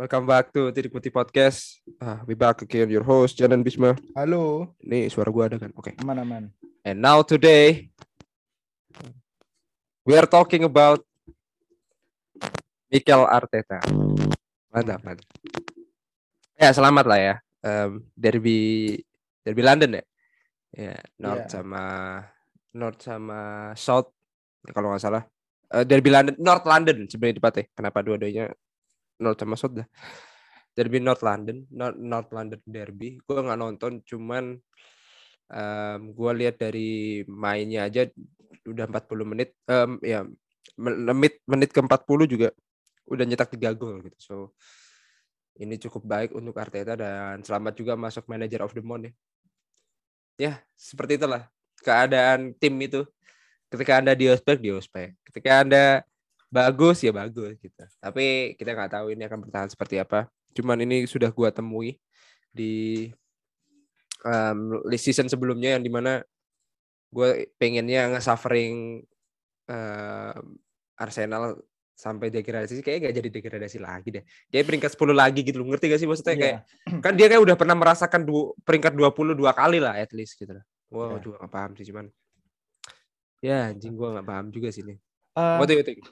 welcome back to Tidik Putih Podcast. Ah, we back again, your host Janan Bisma. Halo, Ini suara gua ada kan? Oke. aman-aman. And now today we are talking about Mikel Arteta. Mantap, mantap. Ya, selamat lah ya. Em, derby derby London ya. Ya, North Iya. sama North sama South kalau nggak salah. Eh, derby London, North London sebenarnya tepatnya. Kenapa dua-duanya North South dah? Derby North London, North, North London Derby. Gue nggak nonton, cuman em gue lihat dari mainnya aja udah 40 menit. em, ya menit menit ke 40 juga udah nyetak tiga gol gitu. So ini cukup baik untuk Arteta dan selamat juga masuk manager of the month ya. Ya, seperti itulah keadaan tim itu. Ketika Anda di ospek, di ospek. Ketika Anda bagus ya bagus gitu. Tapi kita nggak tahu ini akan bertahan seperti apa. Cuman ini sudah gua temui di um, list season sebelumnya yang di mana gue pengennya nge-suffering um, Arsenal sampai degradasi kayak gak jadi degradasi lagi deh. Kayak peringkat 10 lagi gitu loh. Ngerti gak sih maksudnya Iya. kayak kan dia kayak udah pernah merasakan du, peringkat 20 dua kali lah at least gitu lah. Wow, Iya. juga gak paham sih cuman. Ya, anjing gua gak paham juga sih ini. Eh, What do you think?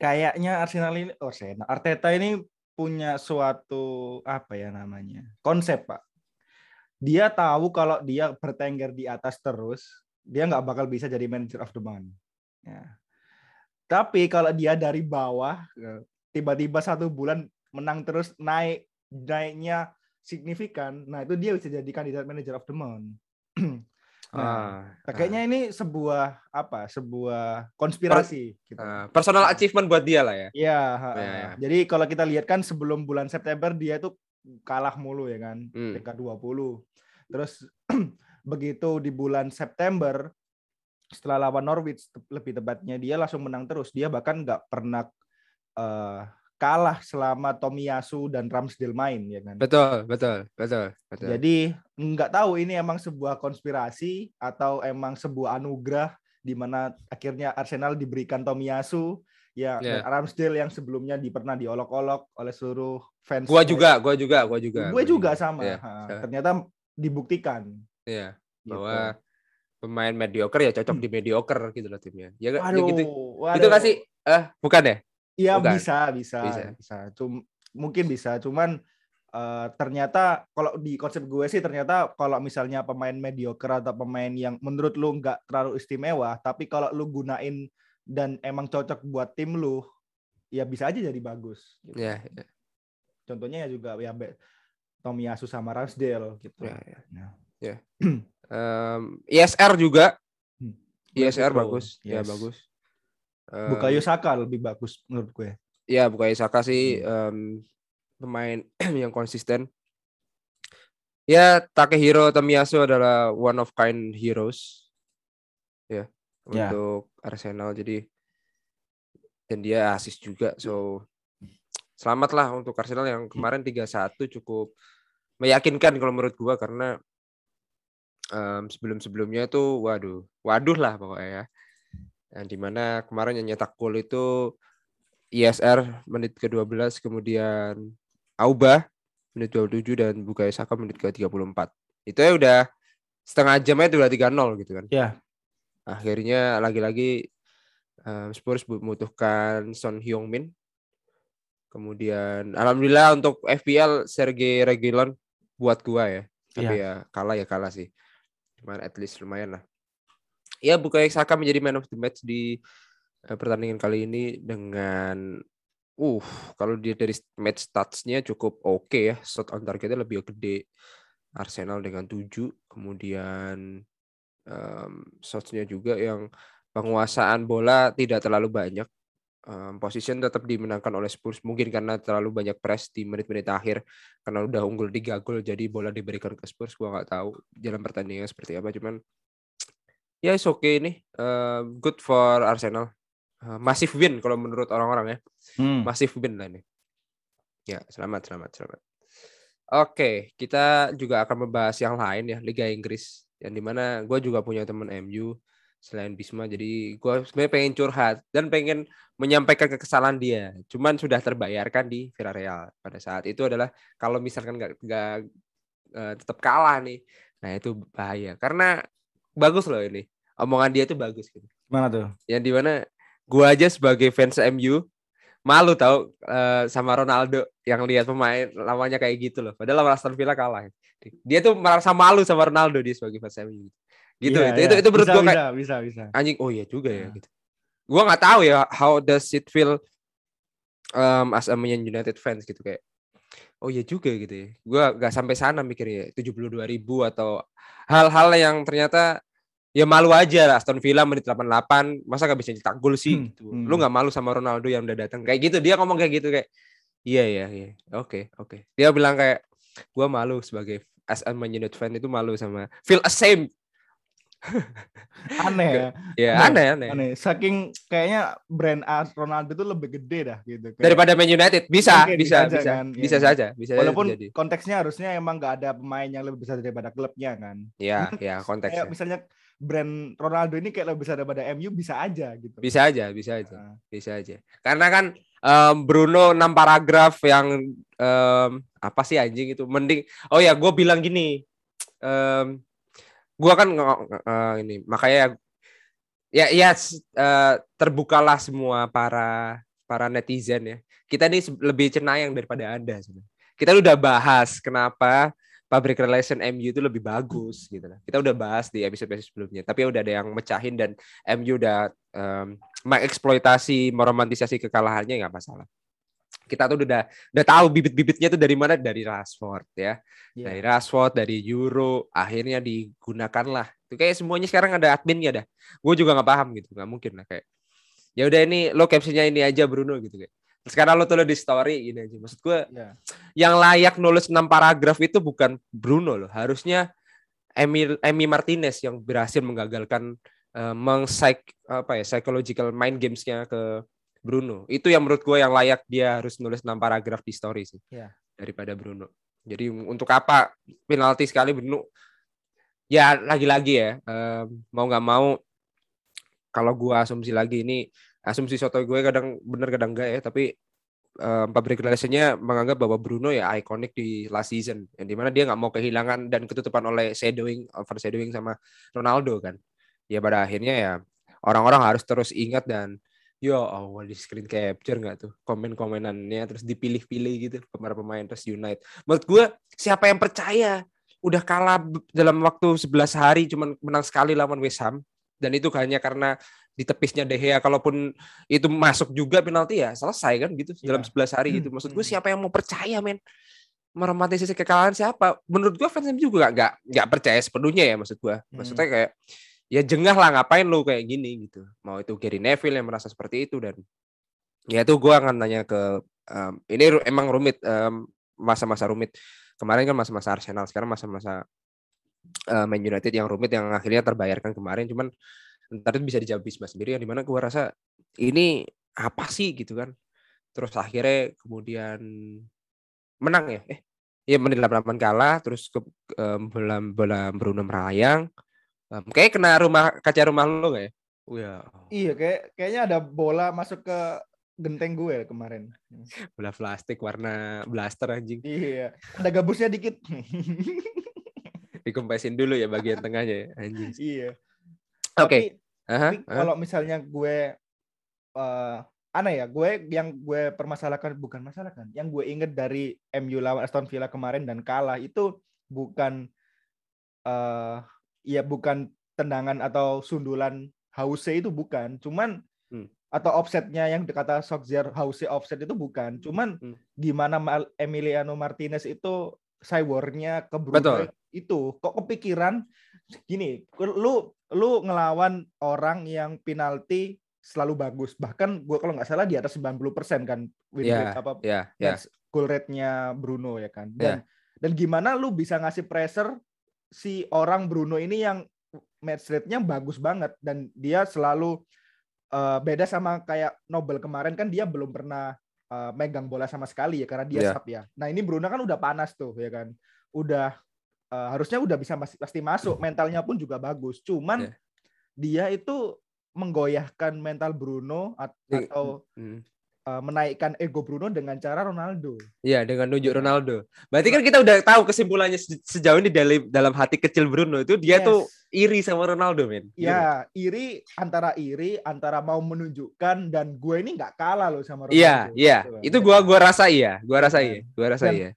Kayaknya Arsenal ini, oh Arteta ini punya suatu apa ya namanya konsep pak. Dia tahu kalau dia bertengger di atas terus, dia nggak bakal bisa jadi manager of the month. Ya. Tapi kalau dia dari bawah, tiba-tiba satu bulan menang terus naik naiknya signifikan, nah itu dia bisa jadi kandidat manager of the month. Nah, Ah, Kayaknya ini sebuah apa? Sebuah konspirasi. gitu. ah, personal achievement buat dia lah ya. Iya. Ya, ya. Jadi kalau kita lihat kan sebelum bulan September dia itu kalah mulu ya kan, Hmm. peringkat 20. Terus begitu di bulan September setelah lawan Norwich lebih tepatnya dia langsung menang terus. Dia bahkan nggak pernah eh, kalah selama Tomiyasu dan Ramsdale main ya kan. Betul, betul, betul, betul. Jadi nggak tahu ini emang sebuah konspirasi atau emang sebuah anugerah di mana akhirnya Arsenal diberikan Tomiyasu ya dan Ramsdale yang sebelumnya di, pernah diolok-olok oleh seluruh fans. Gua juga, gua juga, gua juga. Gue juga sama. Iya, Ha. Ternyata dibuktikan. Iya, gitu. bahwa pemain mediocre ya cocok di mediocre gitu loh timnya. Ya, nggak? Ya Waduh, gitu. waduh. Itu nggak sih? Eh, bukan ya? Iya Bukan. bisa, bisa, Bisa. bisa. Cum- mungkin bisa. Cuman eh, ternyata kalau di konsep gue sih ternyata kalau misalnya pemain mediocre atau pemain yang menurut lu nggak terlalu istimewa, tapi kalau lu gunain dan emang cocok buat tim lu, ya bisa aja jadi bagus. gitu. Iya, iya, Contohnya ya juga ya Tomiyasu sama Ramsdale gitu. iya, iya. Ya. Iya. Em, ISR juga. Hmm. ISR bagus. Ya, yes. bagus. Em, Bukayo Saka lebih bagus menurut gue. Ya, Bukayo Saka Hmm. sih em, pemain yang konsisten. Ya, Takehiro Tomiyasu adalah one of kind heroes. Ya, Ya. untuk Arsenal jadi dan dia asis juga. So selamatlah untuk Arsenal yang kemarin 3-1 cukup meyakinkan kalau menurut gua karena em, sebelum-sebelumnya itu waduh, waduh lah pokoknya ya. Yang di mana kemarin yang nyetak gol itu ISR menit ke-12 kemudian Auba menit 27 dan Bukayo Saka menit ke-34. Itu ya udah setengah jam aja udah 3-0 gitu kan. Ya. Akhirnya lagi-lagi um, Spurs membutuhkan Son Heung-min. Kemudian alhamdulillah untuk FPL Sergei Reguilon buat gua ya. Tapi ya kalah ya kalah sih. Cuman at least lumayan lah. Ya Bukayo Saka menjadi man of the match di eh, pertandingan kali ini dengan uh kalau dia dari match stats-nya cukup oke ya. Shot on targetnya lebih gede. Arsenal dengan 7, kemudian um, shots-nya juga yang penguasaan bola tidak terlalu banyak. Um, position tetap dimenangkan oleh Spurs mungkin karena terlalu banyak press di menit-menit akhir karena udah unggul 3 gol jadi bola diberikan ke Spurs gua nggak tahu jalan pertandingannya seperti apa cuman ya is okay ini Um, good for Arsenal Uh, massive win kalau menurut orang-orang ya Hmm. massive win lah ini ya selamat selamat selamat oke kita juga akan membahas yang lain ya Liga Inggris yang di mana gue juga punya temen MU selain Bisma. Jadi gue sebenarnya pengen curhat dan pengen menyampaikan kekesalan dia. Cuman sudah terbayarkan di Villarreal pada saat itu adalah kalau misalkan nggak nggak uh, tetap kalah nih, nah itu bahaya. Karena bagus loh ini omongan dia tuh bagus gitu. Mana tuh? Yang di mana gue aja sebagai fans MU malu tau uh, sama Ronaldo yang lihat pemain lamanya kayak gitu loh. Padahal lawan Aston Villa kalah. Dia tuh merasa malu sama Ronaldo dia sebagai fans MU. Gitu. Yeah, itu, yeah. itu itu menurut gue kayak bisa bisa. Anjing, oh iya juga ya, ya gitu gue nggak tahu ya how does it feel um, as a Man United fans gitu kayak oh iya juga gitu ya. Gue nggak sampai sana mikirnya tujuh puluh dua ribu atau hal-hal yang ternyata ya malu aja lah. Aston Villa menit 88 masa gak bisa cetak gol sih hmm, gitu. hmm. lu nggak malu sama Ronaldo yang udah datang? Kayak gitu dia ngomong kayak gitu kayak iya iya iya oke okay, oke. Okay. dia bilang kayak gue malu sebagai as a Man United fan itu malu sama feel ashamed aneh ya. Ya, aneh, aneh. Aneh. Saking kayaknya brand Ronaldo itu lebih gede dah gitu. Kayak Daripada Man United. Bisa, bisa, bisa, bisa, kan, bisa ya. saja, bisa Walaupun jadi. konteksnya harusnya emang nggak ada pemain yang lebih besar daripada klubnya kan. Iya, iya konteksnya. Kayak misalnya brand Ronaldo ini kayak lebih besar daripada MU bisa aja gitu. Bisa aja, bisa aja. Nah. Bisa aja. Karena kan um, Bruno 6 paragraf yang um, apa sih anjing itu mending oh ya gue bilang gini um, gua kan uh, ini makanya ya ya uh, terbukalah semua para para netizen ya. Kita ini lebih cenayang daripada Anda sebenarnya. Kita udah bahas kenapa public relation MU itu lebih bagus gitu lah. Kita udah bahas di episode-episode sebelumnya, tapi udah ada yang mecahin dan MU udah um, mengeksploitasi, meromantisasi kekalahannya nggak masalah kita tuh udah udah tahu bibit-bibitnya tuh dari mana dari Rashford ya. Yeah. Dari Rashford, dari Euro, akhirnya digunakan lah. Itu kayak semuanya sekarang ada adminnya dah. Gue juga nggak paham gitu, nggak mungkin lah kayak. Ya udah ini lo captionnya ini aja Bruno gitu kayak. Sekarang lo tulis di story ini aja. Maksud gue yeah. yang layak nulis 6 paragraf itu bukan Bruno loh. Harusnya Emil Emi Martinez yang berhasil menggagalkan uh, meng apa ya psychological mind gamesnya ke Bruno. Itu yang menurut gue yang layak dia harus nulis 6 paragraf di story sih. Yeah. Daripada Bruno. Jadi untuk apa penalti sekali Bruno? Ya lagi-lagi ya um, mau nggak mau kalau gue asumsi lagi ini asumsi soto gue kadang bener kadang enggak ya tapi um, public relationnya menganggap bahwa Bruno ya ikonik di last season yang di mana dia nggak mau kehilangan dan ketutupan oleh shadowing overshadowing sama Ronaldo kan ya pada akhirnya ya orang-orang harus terus ingat dan Yo, oh, di screen capture nggak tuh komen-komenannya terus dipilih-pilih gitu para pemain terus United. Menurut gue siapa yang percaya udah kalah dalam waktu 11 hari cuman menang sekali lawan West Ham dan itu hanya karena di tepisnya De Gea kalaupun itu masuk juga penalti ya selesai kan gitu yeah. dalam 11 hari gitu. Maksud gue hmm. siapa yang mau percaya men? Meromantisasi kekalahan siapa? Menurut gue fans juga nggak nggak percaya sepenuhnya ya maksud gue. Maksudnya hmm. Ya jengah lah ngapain lu kayak gini gitu. Mau itu Gary Neville yang merasa seperti itu dan ya itu gue akan nanya ke um, ini emang rumit masa-masa um, rumit. Kemarin kan masa-masa Arsenal sekarang masa-masa uh, Man United yang rumit yang akhirnya terbayarkan kemarin. Cuman ntar bisa dijawab Bisma sendiri yang di mana gue rasa ini apa sih gitu kan. Terus akhirnya kemudian menang ya eh ya menit 88 kalah terus ke um, bola bola Bruno merayang Um, kayak kena rumah kaca rumah lo gak ya? Oh, ya. Iya, kayak kayaknya ada bola masuk ke genteng gue kemarin. Bola plastik warna blaster anjing. Iya, ada gabusnya dikit. Dikompresin dulu ya bagian tengahnya ya, anjing. Iya. Oke. Okay. kalau misalnya gue uh, aneh ya, gue yang gue permasalahkan bukan masalah kan, yang gue inget dari MU lawan Aston Villa kemarin dan kalah itu bukan uh, ya bukan tendangan atau sundulan Hause itu bukan, cuman hmm. atau offsetnya yang dikata Sokzer Hause offset itu bukan, cuman hmm. gimana Emiliano Martinez itu cyborgnya ke Bruno itu kok kepikiran gini, lu lu ngelawan orang yang penalti selalu bagus. Bahkan gue kalau nggak salah di atas 90% kan win yeah, rate apa yeah, yeah. goal rate-nya Bruno ya kan. Dan yeah. dan gimana lu bisa ngasih pressure si orang Bruno ini yang match rate-nya bagus banget dan dia selalu uh, beda sama kayak Nobel kemarin kan dia belum pernah uh, megang bola sama sekali ya karena dia yeah. sub ya. Nah ini Bruno kan udah panas tuh ya kan, udah uh, harusnya udah bisa pasti masuk, mentalnya pun juga bagus. Cuman yeah. dia itu menggoyahkan mental Bruno Di- atau Hmm. Uh, menaikkan ego Bruno dengan cara Ronaldo. Iya, dengan nunjuk Ronaldo. Berarti kan kita udah tahu kesimpulannya se- sejauh ini dalam dalam hati kecil Bruno itu dia Yes. tuh iri sama Ronaldo, men. Gitu. Ya, iri antara iri antara mau menunjukkan dan gue ini nggak kalah loh sama Ronaldo. Iya, iya. Itu gua gua rasa iya, gua rasa Iya. iya, gua rasa Dan- iya.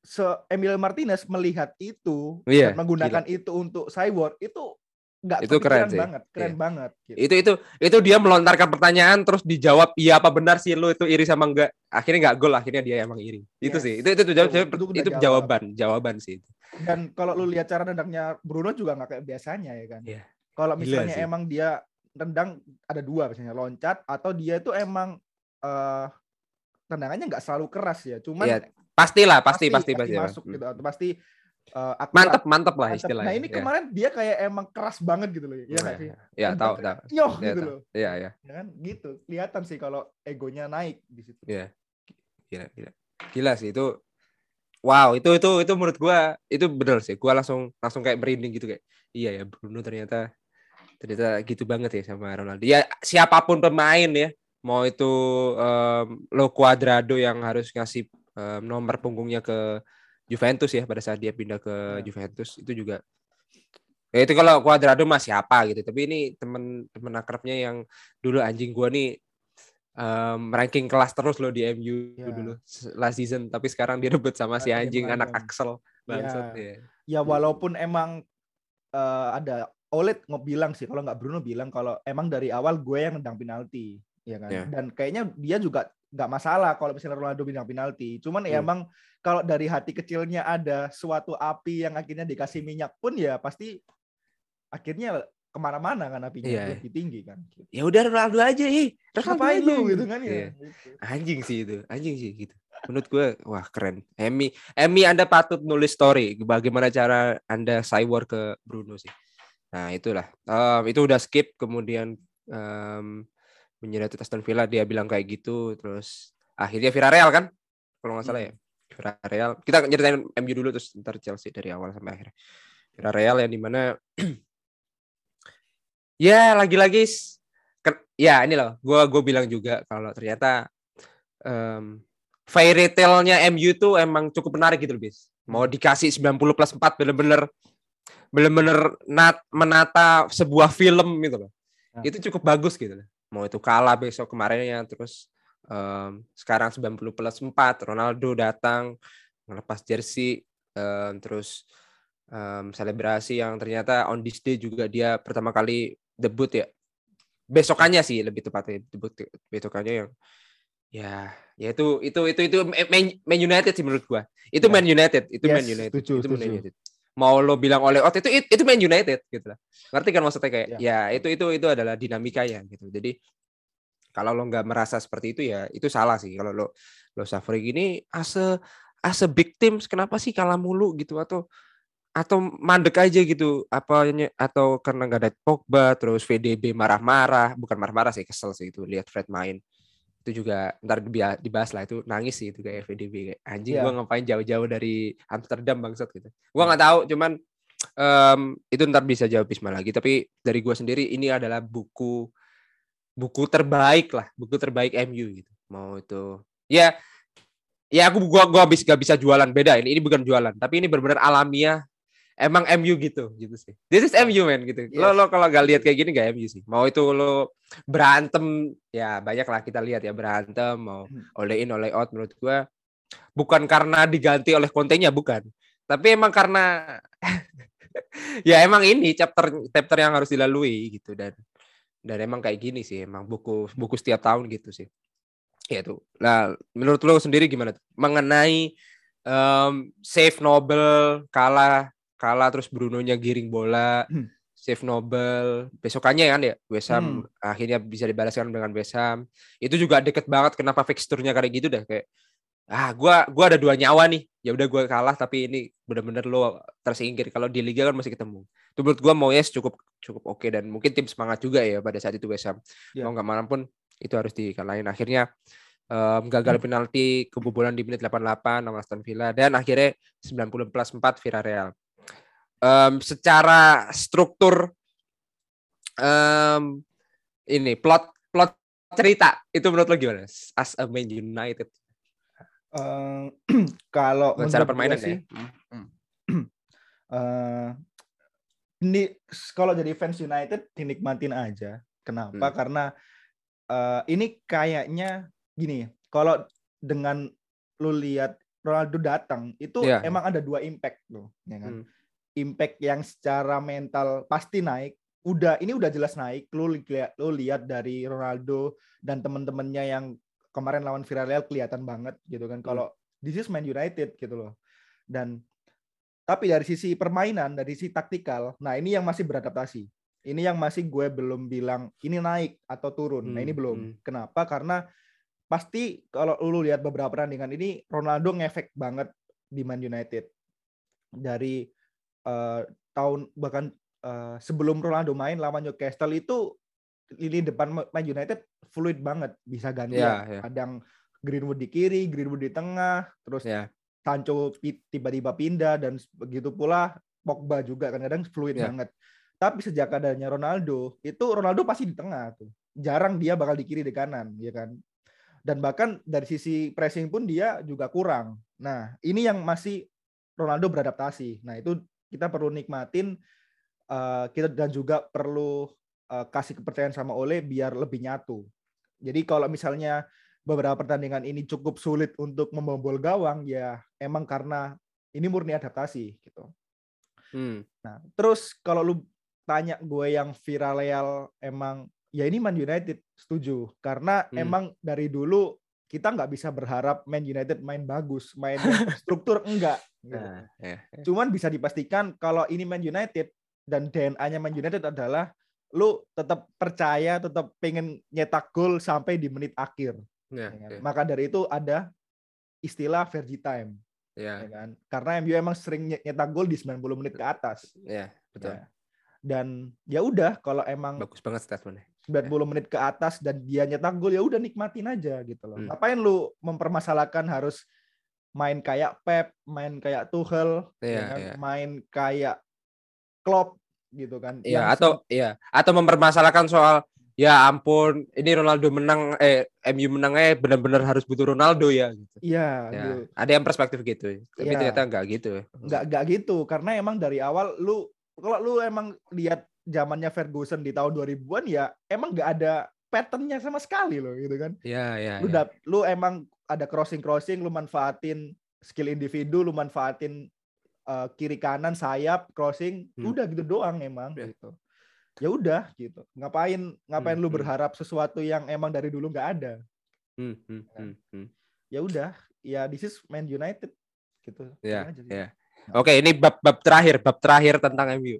So, Emil Martinez melihat itu Iya, dan menggunakan itu untuk cyborg itu nggak Itu keren sih. banget, keren Iya. banget. Gitu. Itu itu itu dia melontarkan pertanyaan terus dijawab iya apa benar sih lu itu iri sama enggak. Akhirnya enggak gol, akhirnya dia emang iri. Itu Yes. sih. Itu itu Itu- jawab- itu itu jawab. jawaban, jawaban sih. Dan kalau lu lihat cara nendangnya Bruno juga nggak kayak biasanya ya kan. Iya. Kalau Gila misalnya sih. emang dia nendang ada dua misalnya loncat atau dia itu emang eh tendangannya nggak selalu keras ya, cuman Iya, Pastilah, pasti pasti pasti. Masuk Hmm. gitu atau pasti eh, akurat. Mantep, mantep lah istilahnya. Nah ini Iya. kemarin dia kayak emang keras banget gitu loh, ya Iya, nggak sih? Iya, tahu, tahu. Nyoh Iya, gitu tahu. loh, Iya, iya. ya kan? Gitu, kelihatan sih kalau egonya naik di situ. Iya. Gila, gila. Gila sih itu. Wow, itu itu itu menurut gua itu bener sih. Gua langsung langsung kayak merinding gitu kayak. Iya ya, Bruno ternyata ternyata gitu banget ya sama Ronaldo. Ya siapa pun pemain ya, mau itu em, Lo Cuadrado yang harus ngasih em, nomor punggungnya ke Juventus ya pada saat dia pindah ke Ya. Juventus itu juga ya itu kalau Cuadrado mah siapa gitu tapi ini temen temen akrabnya yang dulu anjing gua nih em, ranking kelas terus loh di MU Ya. dulu last season tapi sekarang dia rebut sama si anjing anak. Axel bangsat Ya. ya. Ya walaupun emang eh, ada Olet nggak bilang sih, kalau nggak Bruno bilang kalau emang dari awal gue yang nendang penalti, ya kan? Ya. Dan kayaknya dia juga nggak masalah kalau misalnya Ronaldo nendang penalti. Cuman ya Hmm. emang kalau dari hati kecilnya ada suatu api yang akhirnya dikasih minyak pun ya pasti akhirnya ke mana-mana kan apinya Iya. lebih tinggi kan. Ya udah Ronaldo aja ih. Ronaldo Ngapain lu gitu kan ya? Iya. Gitu. Anjing sih itu, anjing sih gitu. Menurut gue, wah keren. Emi, Emi Anda patut nulis story bagaimana cara Anda cyber ke Bruno sih. Nah itulah, Em, itu udah skip kemudian um, menyerah Aston Villa dia bilang kayak gitu, terus akhirnya Villarreal kan, kalau nggak salah ya. Villarreal. Kita nyeritain MU dulu terus ntar Chelsea dari awal sampai akhir. Villarreal yang di mana ya lagi-lagi ya ini loh gua gue bilang juga kalau ternyata em fairy tale-nya MU tuh emang cukup menarik gitu loh bis mau dikasih 90 plus 4 bener-bener bener-bener nat, menata sebuah film gitu loh Ya. itu cukup bagus gitu loh mau itu kalah besok kemarinnya terus em, sekarang 90 plus 4 Ronaldo datang ngelepas jersey em, terus em, selebrasi yang ternyata on this day juga dia pertama kali debut ya besokannya sih lebih tepatnya debut besokannya yang ya ya itu itu itu itu Man, Man United sih menurut gua itu Ya. Man United itu Yes, Man United setuju, itu Man setuju. United mau lo bilang oleh Ot itu itu Man United gitu lah. Ngerti kan maksudnya kayak ya, itu itu itu adalah dinamikanya gitu. Jadi kalau lo nggak merasa seperti itu ya itu salah sih. Kalau lo lo suffering gini as a, as a big team kenapa sih kalah mulu gitu? Atau atau mandek aja gitu apanya atau karena nggak ada Pogba terus VDB marah-marah bukan marah-marah sih kesel sih itu lihat Fred main itu juga ntar dibahas lah itu nangis sih itu kayak kayak anjing Iya. gua ngapain jauh-jauh dari Amsterdam bangsat gitu. Gua nggak tahu cuman em, itu ntar bisa jawab Bisma lagi. Tapi dari gua sendiri ini adalah buku buku terbaik lah buku terbaik MU gitu. Mau itu ya ya aku gua gua habis gak bisa jualan beda ini ini bukan jualan tapi ini benar-benar alamiah emang MU gitu gitu sih. This is MU man gitu. Lo Yes. lo kalau gak lihat kayak gini gak MU sih. Mau itu lo berantem ya banyak lah kita lihat ya berantem mau Hmm. oleh in oleh out menurut gua. Bukan karena diganti oleh kontennya bukan. Tapi emang karena ya emang ini chapter chapter yang harus dilalui gitu. Dan dan emang kayak gini sih emang buku buku setiap tahun gitu sih. Ya tuh nah menurut lo sendiri gimana tuh? mengenai em, save Nobel kalah kalah terus Bruno-nya giring bola Hmm. save Nobel. Besokannya kan ya West Ham Hmm. akhirnya bisa dibalaskan dengan West Ham. Itu juga deket banget kenapa fixturnya kayak gitu dah kayak ah gua gua ada dua nyawa nih. Ya udah gua kalah tapi ini bener-bener lo tersingkir. Kalau di liga kan masih ketemu. Itu menurut gua Moyes cukup cukup oke dan mungkin tim semangat juga ya pada saat itu Ham. Ya. mau nggak mana pun itu harus dikalahin. Akhirnya em, gagal penalti kebobolan di menit 88 sama Aston Villa dan akhirnya 90 plus 4 Villarreal Em, secara struktur em, ini plot plot cerita itu menurut lo gimana? As a Man United. Eh, kalau Bukan cara menurut gue permainan sih, ya. eh, ini kalau jadi fans United dinikmatin aja. Kenapa? Hmm. Karena eh, ini kayaknya gini, kalau dengan lu lihat Ronaldo datang, itu Iya. emang ada dua impact tuh, ya kan? Hmm. Impact yang secara mental pasti naik. Udah ini udah jelas naik. Lu lihat lu lihat dari Ronaldo dan temen-temennya yang kemarin lawan Villarreal kelihatan banget gitu kan. Kalau this is Man United gitu loh. Dan tapi dari sisi permainan, dari sisi taktikal, nah ini yang masih beradaptasi. Ini yang masih gue belum bilang ini naik atau turun. Nah ini Hmm, belum. hmm. Kenapa? Karena pasti kalau lu lihat beberapa pertandingan ini Ronaldo ngefek banget di Man United. Dari eh, tahun bahkan eh, sebelum Ronaldo main lawan Newcastle itu lini depan Man United fluid banget, bisa gantian. Iya, iya. Kadang Greenwood di kiri, Greenwood di tengah, terus Ya. Sancho tiba-tiba pindah dan begitu pula Pogba juga kadang-kadang fluid Ya. banget. Tapi sejak adanya Ronaldo, itu Ronaldo pasti di tengah tuh. Jarang dia bakal di kiri di kanan, ya kan. Dan bahkan dari sisi pressing pun dia juga kurang. Nah, ini yang masih Ronaldo beradaptasi. Nah, itu kita perlu nikmatin eh, kita dan juga perlu eh, kasih kepercayaan sama Ole biar lebih nyatu. Jadi kalau misalnya beberapa pertandingan ini cukup sulit untuk membobol gawang ya emang karena ini murni adaptasi gitu. Hmm. Nah, terus kalau lu tanya gue yang Villarreal emang ya ini Man United setuju karena Hmm. emang dari dulu kita nggak bisa berharap Man United main bagus, main yang terstruktur enggak. Gitu. Nah, ya. ya. Cuman bisa dipastikan kalau ini Man United dan DNA-nya Man United adalah lu tetap percaya, tetap pengen nyetak gol sampai di menit akhir. Ya, ya kan? ya. Maka dari itu ada istilah Fergie time, Ya, ya kan? Karena MU emang sering nye- nyetak gol di 90 menit ke atas. ya, betul. Ya. Dan ya udah kalau emang Bagus banget statementnya. 90 menit ke atas dan dia nyetak gol ya udah nikmatin aja gitu loh. Hmm. Ngapain lu mempermasalahkan harus main kayak Pep, main kayak Tuchel, ya Iya, kan? iya. main kayak Klopp gitu kan. Iya, Yang atau iya, atau mempermasalahkan soal ya ampun, ini Ronaldo menang eh MU menang eh benar-benar harus butuh Ronaldo ya gitu. Iya, Ya, gitu. ada yang perspektif gitu. Tapi Iya. ternyata enggak gitu. nggak nggak gitu karena emang dari awal lu kalau lu emang lihat zamannya Ferguson di tahun 2000-an ya emang nggak ada patternnya sama sekali loh gitu kan. Iya, iya. Lu dap- lu emang ada crossing crossing, lu manfaatin skill individu, lu manfaatin uh, kiri kanan sayap crossing, Hmm. udah gitu doang emang Ya. gitu. Ya udah gitu. Ngapain ngapain Hmm, lu hmm. berharap sesuatu yang emang dari dulu nggak ada? Hmm, hmm, hmm, hmm. Ya udah, ya this is Man United gitu. Ya, Gitu aja sih. ya. Oke, ini bab bab terakhir, bab terakhir tentang MU.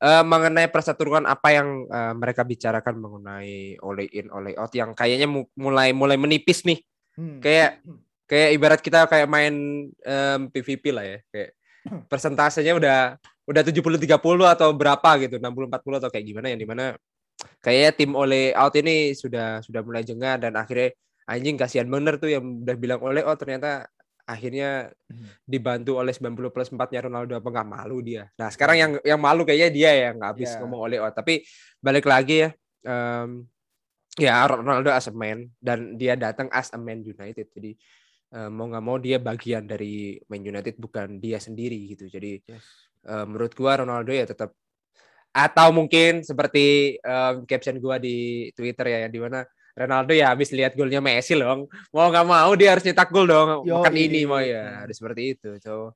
Eh, mengenai persatuan apa yang eh, mereka bicarakan mengenai oleh in, oleh out yang kayaknya mu- mulai mulai menipis nih. Hmm. Kayak Hmm. kayak ibarat kita kayak main em, PVP lah ya. Kayak persentasenya udah udah 70 30 atau berapa gitu, 60 40 atau kayak gimana yang di mana kayaknya tim oleh out ini sudah sudah mulai jengah dan akhirnya anjing kasihan bener tuh yang udah bilang oleh oh ternyata akhirnya Hmm. dibantu oleh 90 plus 4-nya Ronaldo apa nggak malu dia. Nah, sekarang yang yang malu kayaknya dia yang nggak habis Ya. ngomong oleh oh tapi balik lagi ya em, ya Ronaldo as a man dan dia datang as a man United. Jadi eh, mau nggak mau dia bagian dari Man United bukan dia sendiri gitu. Jadi Yes. eh, menurut gua Ronaldo ya tetap atau mungkin seperti em, caption gua di Twitter ya yang di mana Ronaldo ya habis lihat golnya Messi loh mau nggak mau dia harus nyetak gol dong Yoi. bukan ini mau ya Hmm. harus seperti itu so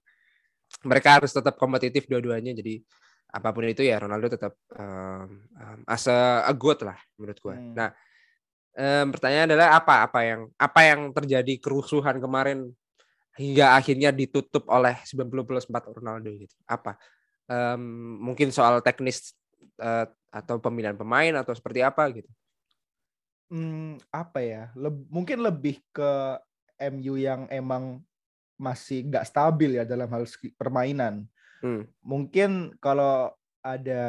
mereka harus tetap kompetitif dua-duanya jadi apa pun itu ya Ronaldo tetap um, um, as a, a good lah menurut gua Hmm. nah em, pertanyaan adalah apa apa yang apa yang terjadi kerusuhan kemarin hingga akhirnya ditutup oleh 90 plus 4 Ronaldo gitu apa Em, mungkin soal teknis eh, atau pemilihan pemain atau seperti apa gitu Hmm, apa ya? Leb- mungkin lebih ke MU yang emang masih nggak stabil ya dalam hal permainan. Hmm. Mungkin kalau ada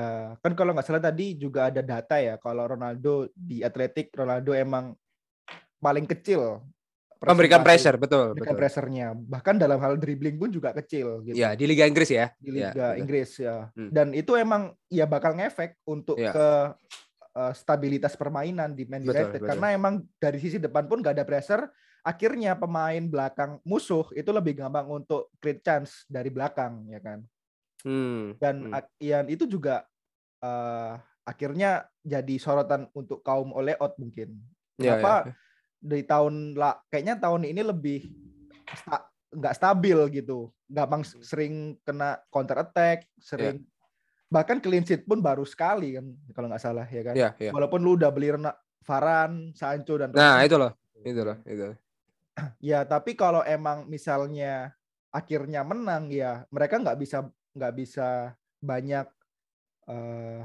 kan kalau nggak salah tadi juga ada data ya kalau Ronaldo di Atletik Ronaldo emang paling kecil memberikan presentasi- pressure betul memberikan betul pressure-nya. Bahkan dalam hal dribbling pun juga kecil gitu. ya di Liga Inggris ya di Ya, Liga betul. Inggris ya. Hmm. Dan itu emang ya bakal ngefek untuk Ya. ke uh, stabilitas permainan di Man Betul, United betul. karena emang dari sisi depan pun gak ada pressure akhirnya pemain belakang musuh itu lebih gampang untuk create chance dari belakang ya kan Hmm. dan hmm. yang itu juga uh, akhirnya jadi sorotan untuk kaum oleot mungkin Ya, kenapa ya. di tahun lah kayaknya tahun ini lebih sta- nggak stabil gitu gampang s- sering kena counter attack sering bahkan clean sheet pun baru sekali kan kalau nggak salah ya kan Ya, ya. walaupun lu udah beli Rena- Varane, Sancho dan Nah, itu loh. Itu loh, itu. ya tapi kalau emang misalnya akhirnya menang ya mereka nggak bisa nggak bisa banyak eh,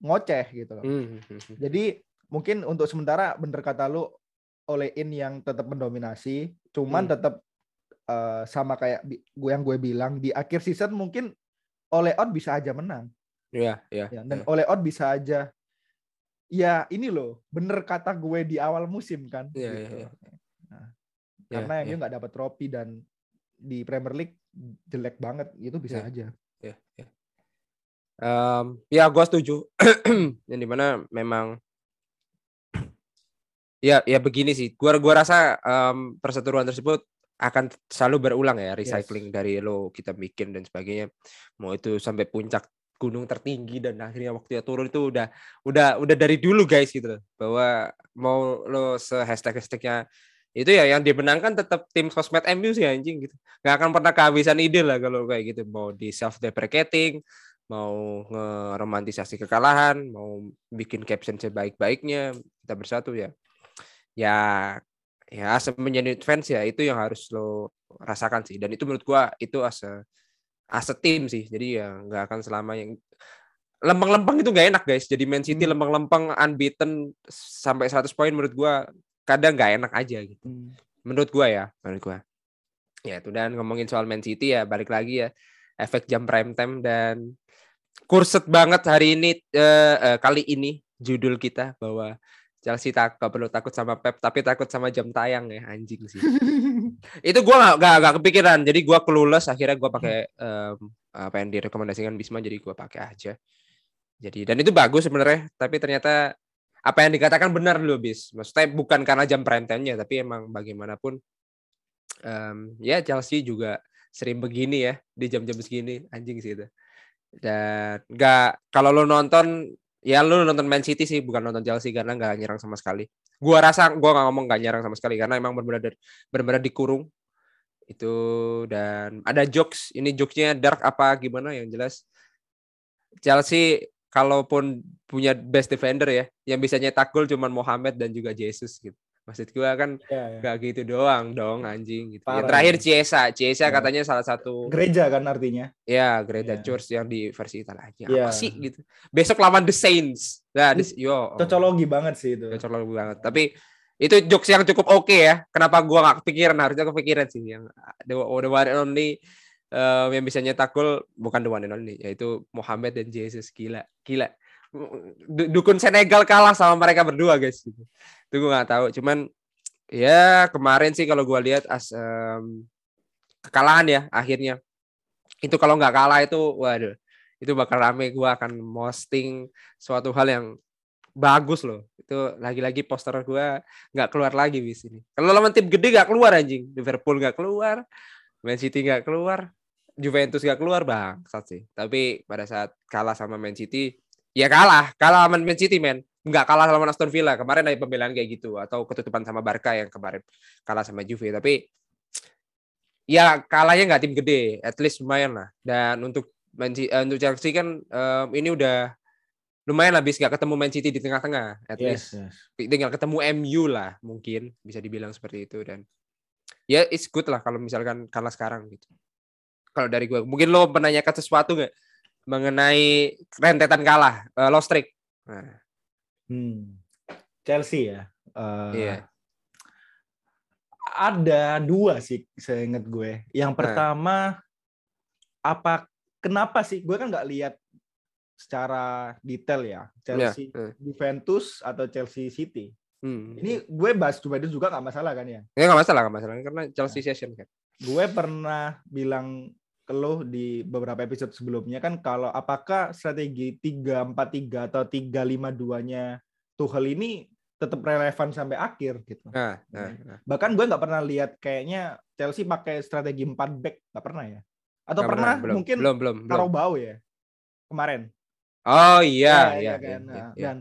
ngoceh gitu loh. Hmm, hmm. Jadi mungkin untuk sementara bener kata lu oleh in yang tetap mendominasi, cuman Hmm. tetap eh, sama kayak gue yang gue bilang di akhir season mungkin oleh out bisa aja menang. Ya, ya. Ya, dan ya. oleh out bisa aja ya ini loh bener kata gue di awal musim kan Iya, gitu. iya, iya. Nah, Ya, karena ya. MU nggak dapat trofi dan di Premier League jelek banget itu bisa Iya. aja ya, ya. Em, ya gue setuju. Yang di mana memang ya ya begini sih. Gua gua rasa em, perseteruan tersebut akan selalu berulang ya recycling dari lo kita bikin dan sebagainya. Mau itu sampai puncak gunung tertinggi dan akhirnya waktu turun itu udah udah udah dari dulu guys gitu loh. Bahwa mau lo se hashtag hashtagnya itu ya yang dimenangkan tetap tim sosmed MU sih anjing gitu. Nggak akan pernah kehabisan ide lah kalau kayak gitu. Mau di self deprecating mau ngeromantisasi kekalahan mau bikin caption sebaik-baiknya kita bersatu ya. Ya ya menjadi fans ya itu yang harus lo rasakan sih. Dan itu menurut gua itu as a, as a team sih. Jadi ya nggak akan selama yang lempeng-lempeng itu nggak enak guys. Jadi Man City Hmm. lempeng-lempeng unbeaten sampai 100 poin menurut gua kadang nggak enak aja gitu. Menurut gua ya. Menurut gua. Ya itu dan ngomongin soal Man City ya balik lagi ya. Efek jam prime time dan kurset banget hari ini eh, eh, kali ini judul kita bahwa Chelsea tak gak perlu takut sama Pep tapi takut sama jam tayang ya anjing sih. Itu gua nggak nggak nggak kepikiran. Jadi gua clueless akhirnya gua pakai em, apa yang direkomendasikan Bisma jadi gua pakai aja. Jadi dan itu bagus sebenarnya tapi ternyata apa yang dikatakan benar loh bis. Maksudnya bukan karena jam prime tapi emang bagaimanapun em, ya Chelsea juga sering begini ya di jam-jam segini. Anjing sih itu. Dan nggak kalau lo nonton ya lo nonton Man City sih bukan nonton Chelsea karena nggak nyerang sama sekali. Gua rasa gua nggak ngomong nggak nyerang sama sekali karena emang benar-benar dikurung. Itu dan ada jokes. Ini jokesnya dark apa gimana yang jelas? Chelsea kalaupun punya best defender ya yang bisa nyetak gol cuman Mohamed dan juga Jesus gitu maksud gua kan Ya, ya. Gak gitu doang dong anjing gitu. Yang Parah terakhir ya. Ciesa, Ciesa Ya. katanya salah satu gereja kan artinya ya Greta Ya. Church yang di versi Italia. Ya. Apa sih gitu. Besok lawan The Saints. Nah, this, yo. cocologi banget sih itu Cocok banget. Tapi itu jokes yang cukup oke ya. Kenapa gua nggak kepikiran? Harusnya kepikiran sih yang the, the one only eh, yang bisa nyetak gol bukan the one and only yaitu Mohamed dan Jesus. Gila gila. Du- dukun Senegal kalah sama mereka berdua guys gitu. itu gue nggak tahu. Cuman ya kemarin sih kalau gua lihat as em, kekalahan ya akhirnya. Itu kalau nggak kalah itu waduh itu bakal rame. Gua akan posting suatu hal yang bagus loh. Itu lagi-lagi poster gua nggak keluar lagi di sini. Kalau lawan tim gede nggak keluar anjing. Liverpool nggak keluar Man City nggak keluar Juventus nggak keluar bang sih. Tapi pada saat kalah sama Man City ya kalah. Kalah sama Man City men. Nggak kalah sama Aston Villa. Kemarin ada pembelaan kayak gitu atau ketutupan sama Barca yang kemarin kalah sama Juve. Tapi ya kalahnya nggak tim gede. At least lumayan lah. Dan untuk Man Ci- eh, untuk Chelsea kan em, ini udah lumayan habis nggak ketemu Man City di tengah-tengah at least. yes, yes. tinggal ketemu MU lah mungkin bisa dibilang seperti itu. Dan ya it's good lah kalau misalkan kalah sekarang gitu kalau dari gue mungkin lo menanyakan sesuatu nggak mengenai rentetan kalah eh, lost streak nah, Hmm. Chelsea ya Eh, Iya. ada dua sih saya ingat gue yang Nah. pertama apa kenapa sih gue kan nggak lihat secara detail ya Chelsea eh. Juventus atau Chelsea City hmm. ini gue bahas Juventus juga nggak masalah kan ya ya nggak masalah nggak masalah karena Chelsea session kan gue pernah bilang ke lo di beberapa episode sebelumnya kan kalau apakah strategi 3-4-3 atau 3-5-2-nya Tuchel ini tetap relevan sampai akhir gitu. Nah, nah, nah. Bahkan gue nggak pernah lihat kayaknya Chelsea pakai strategi 4 back, nggak pernah ya? Atau Nggak pernah, belum, mungkin belum belum belum. Karobau ya kemarin. Oh iya Ya, iya ya kan? iya, Nah, iya. Dan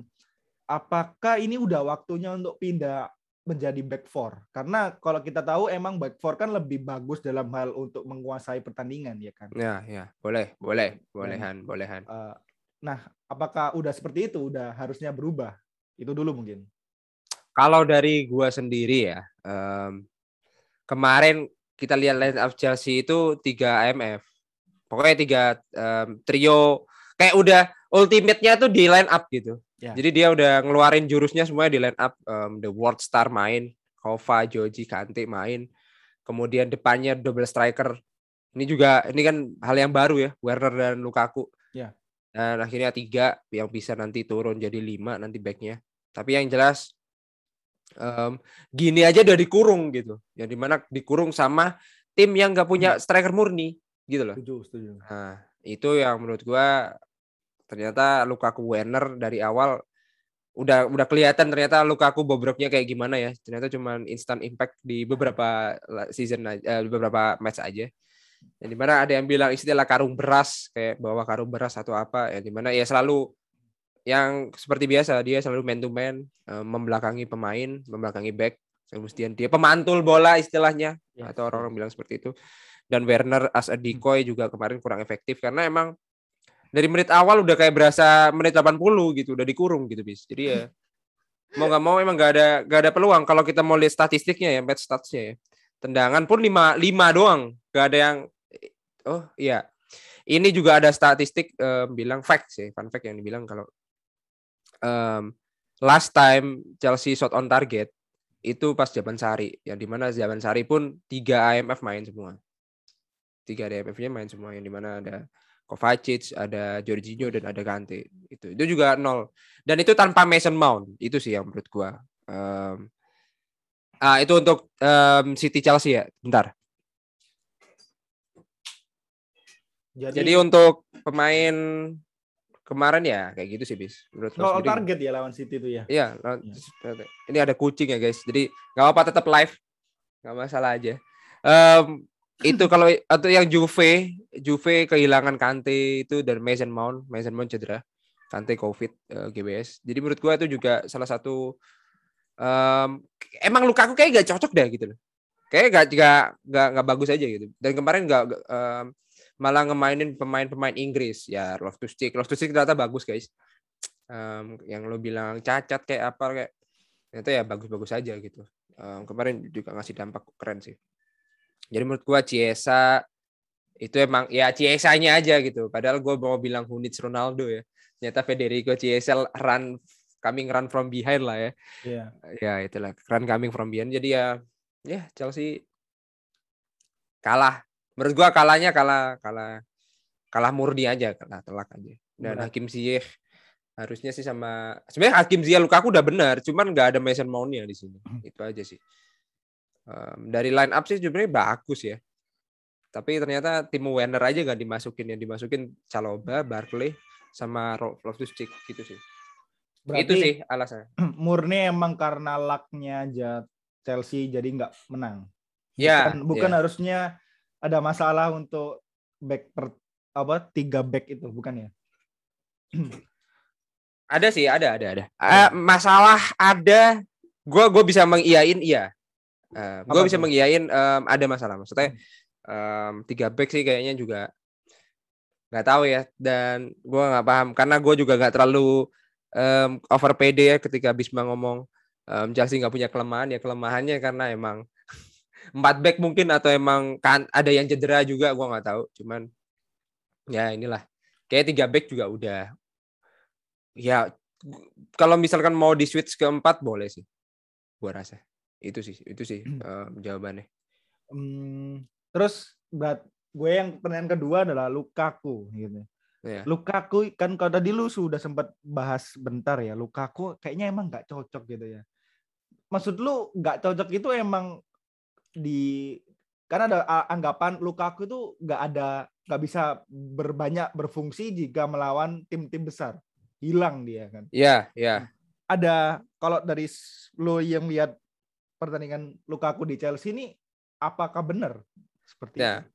apakah ini udah waktunya untuk pindah menjadi back four? Karena kalau kita tahu emang back four kan lebih bagus dalam hal untuk menguasai pertandingan ya kan. Ya, ya, boleh, boleh, bolehan, bolehan. Eh, nah, apakah udah seperti itu? Udah harusnya berubah? Itu dulu mungkin. Kalau dari gua sendiri ya, em, kemarin kita lihat line up Chelsea itu tiga IMF. Pokoknya tiga em, trio kayak udah ultimate-nya tuh di line up gitu. Ya. Jadi dia udah ngeluarin jurusnya semuanya di line up. Em, The World Star main, Kova, Joji, Kante main. Kemudian depannya double striker. Ini juga ini kan hal yang baru ya, Werner dan Lukaku. Ya. Dan akhirnya tiga yang bisa nanti turun jadi lima nanti backnya. Tapi yang jelas em, gini aja udah dikurung gitu. Yang di mana dikurung sama tim yang nggak punya striker murni gitu loh. Setuju, setuju. Nah, itu yang menurut gua ternyata Lukaku Werner dari awal udah udah kelihatan ternyata Lukaku bobroknya kayak gimana ya. Ternyata cuman instant impact di beberapa season aja, eh, beberapa match aja. Yang di mana ada yang bilang istilah karung beras kayak bawa karung beras atau apa. Yang di mana ya selalu yang seperti biasa dia selalu man to man eh, membelakangi pemain, membelakangi back. Kemudian dia pemantul bola istilahnya Ya, atau orang-orang bilang seperti itu. Dan Werner as a decoy juga kemarin kurang efektif karena emang dari menit awal udah kayak berasa menit 80 gitu, udah dikurung gitu bis. Jadi ya mau nggak mau emang nggak ada nggak ada peluang kalau kita mau lihat statistiknya ya, match statsnya ya. Tendangan pun 5 5 doang, nggak ada yang oh iya. Ini juga ada statistik em, bilang fact sih, fun fact yang dibilang kalau em, last time Chelsea shot on target itu pas Jaban Sari, yang di mana Jaban Sari pun tiga IMF main semua. Tiga IMF-nya main semua, yang di mana ada Kovacic, ada Jorginho dan ada Kante. Itu itu juga nol. Dan itu tanpa Mason Mount. Itu sih yang menurut gua. Em, ah itu untuk em, City Chelsea ya. Bentar. Jadi, Jadi untuk pemain kemarin ya kayak gitu sih bis. Menurut sendiri. target ya lawan City itu ya. Iya, lawan- ini ada kucing ya guys. Jadi nggak apa-apa tetap live, nggak masalah aja. Em, itu kalau atau yang Juve, Juve kehilangan Kante itu dan Mason Mount, Mason Mount cedera, Kante COVID, eh, GBS. Jadi menurut gua itu juga salah satu em, emang Lukaku kayak gak cocok deh gitu loh. Kayak gak gak gak, gak bagus aja gitu. Dan kemarin gak, gak, em, malah ngemainin pemain-pemain Inggris ya Loftus Cheek. Loftus Cheek ternyata bagus guys. Em, yang lo bilang cacat kayak apa kayak ternyata ya bagus-bagus aja gitu. Em, kemarin juga ngasih dampak keren sih. Jadi menurut gua Ciesa itu emang ya Ciesa-nya aja gitu. Padahal gua mau bilang Hunits Ronaldo ya. Ternyata Federico Chiesa run coming run from behind lah ya. Iya. Ya itulah run coming from behind. Jadi ya ya Chelsea kalah. Menurut gua kalahnya kalah kalah kalah murni aja, kalah telak aja. Dan Berat. Hakim Ziyech harusnya sih sama sebenarnya Hakim Ziyech Lukaku udah benar, cuman nggak ada Mason Mount-nya di sini. Itu aja sih. Em, dari line up sih sebenarnya bagus ya. Tapi ternyata tim Werner aja nggak dimasukin yang dimasukin Caloba, Barkley sama Ro- Loftus Cheek gitu sih. Berarti itu sih alasannya. murni emang karena lucknya aja Chelsea jadi nggak menang. Ya, bukan, bukan ya. harusnya ada masalah untuk back per apa tiga back itu bukan ya? Ada sih, ada, ada, ada. Eh, masalah ada, gua gua bisa mengiyain iya. Eh, Apa bisa mengiyain em, ada masalah. Maksudnya em, tiga back sih kayaknya juga nggak tahu ya. Dan gua nggak paham karena gua juga nggak terlalu em, over PD ya ketika Bisma ngomong em, Chelsea nggak punya kelemahan ya kelemahannya karena emang empat back mungkin atau emang kan ada yang cedera juga gua nggak tahu. Cuman ya inilah kayak tiga back juga udah ya kalau misalkan mau di switch ke empat boleh sih gua rasa itu sih itu sih em, jawabannya Hmm, terus berat gue yang pertanyaan kedua adalah Lukaku gitu. ya Lukaku kan kalau tadi lu sudah sempat bahas bentar ya Lukaku kayaknya emang nggak cocok gitu ya. Maksud lu nggak cocok itu emang di karena ada anggapan Lukaku itu nggak ada nggak bisa berbanyak berfungsi jika melawan tim-tim besar hilang dia kan. ya ya ada kalau dari lo yang lihat pertandingan Lukaku di Chelsea ini apakah benar seperti Ya. itu?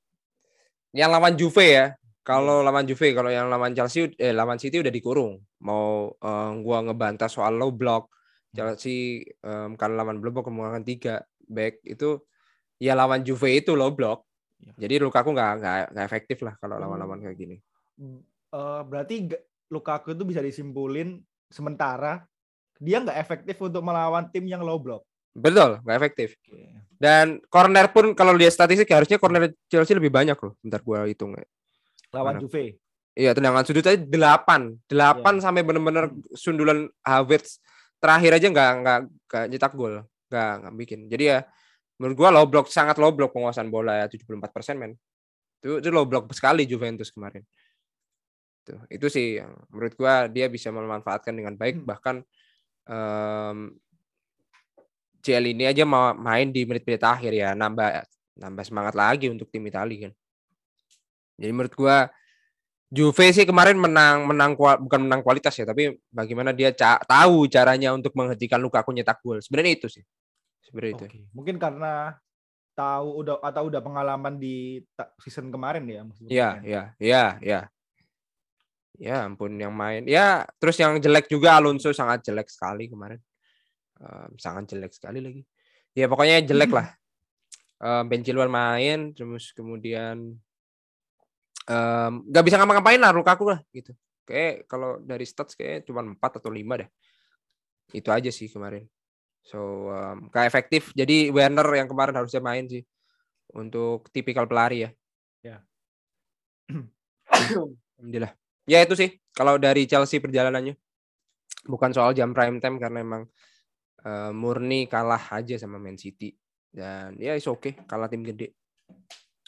Yang lawan Juve ya. Kalau lawan Juve, kalau yang lawan Chelsea, eh lawan City udah dikurung. Mau eh, gua ngebantah soal low block, Chelsea em, kalau lawan low block kemungkinan tiga back itu ya lawan Juve itu low block. Ya. Jadi Lukaku nggak nggak efektif lah kalau Hmm. lawan-lawan kayak gini. Eh, berarti Lukaku itu bisa disimpulin sementara dia nggak efektif untuk melawan tim yang low block. Betul, nggak efektif. Dan corner pun kalau lihat statistik harusnya corner Chelsea lebih banyak loh. Bentar gua hitung. ya. Lawan Mana? Juve. Iya, tendangan sudut aja 8. 8 sampai bener-bener sundulan Havertz terakhir aja nggak nggak nggak nyetak gol. Nggak nggak bikin. Jadi ya menurut gua low block sangat low block penguasaan bola ya 74% men. Itu itu low block sekali Juventus kemarin. Tuh, itu sih yang menurut gua dia bisa memanfaatkan dengan baik Hmm. bahkan em CL ini aja mau main di menit-menit akhir ya nambah nambah semangat lagi untuk tim Italia kan. Jadi menurut gua Juve sih kemarin menang menang bukan menang kualitas ya, tapi bagaimana dia ca- tahu caranya untuk menghentikan Lukaku nyetak gol. Sebenarnya itu sih. Sebenarnya itu. Oke. Mungkin karena tahu udah atau udah pengalaman di season kemarin ya musim Iya, iya, iya, iya. Ya ampun yang main. Ya, terus yang jelek juga Alonso sangat jelek sekali kemarin. Em, sangat jelek sekali lagi. Ya pokoknya jelek lah. Um, ben Chilwell main terus kemudian em, nggak bisa ngapa-ngapain lah Lukaku lah gitu. Kayak kalau dari stats kayak cuma 4 atau 5 deh. Itu aja sih kemarin. So, em, gak efektif. Jadi Werner yang kemarin harusnya main sih untuk tipikal pelari ya. Ya. Alhamdulillah. Ya itu sih kalau dari Chelsea perjalanannya. Bukan soal jam prime time karena emang eh, murni kalah aja sama Man City dan ya is oke kalah tim gede.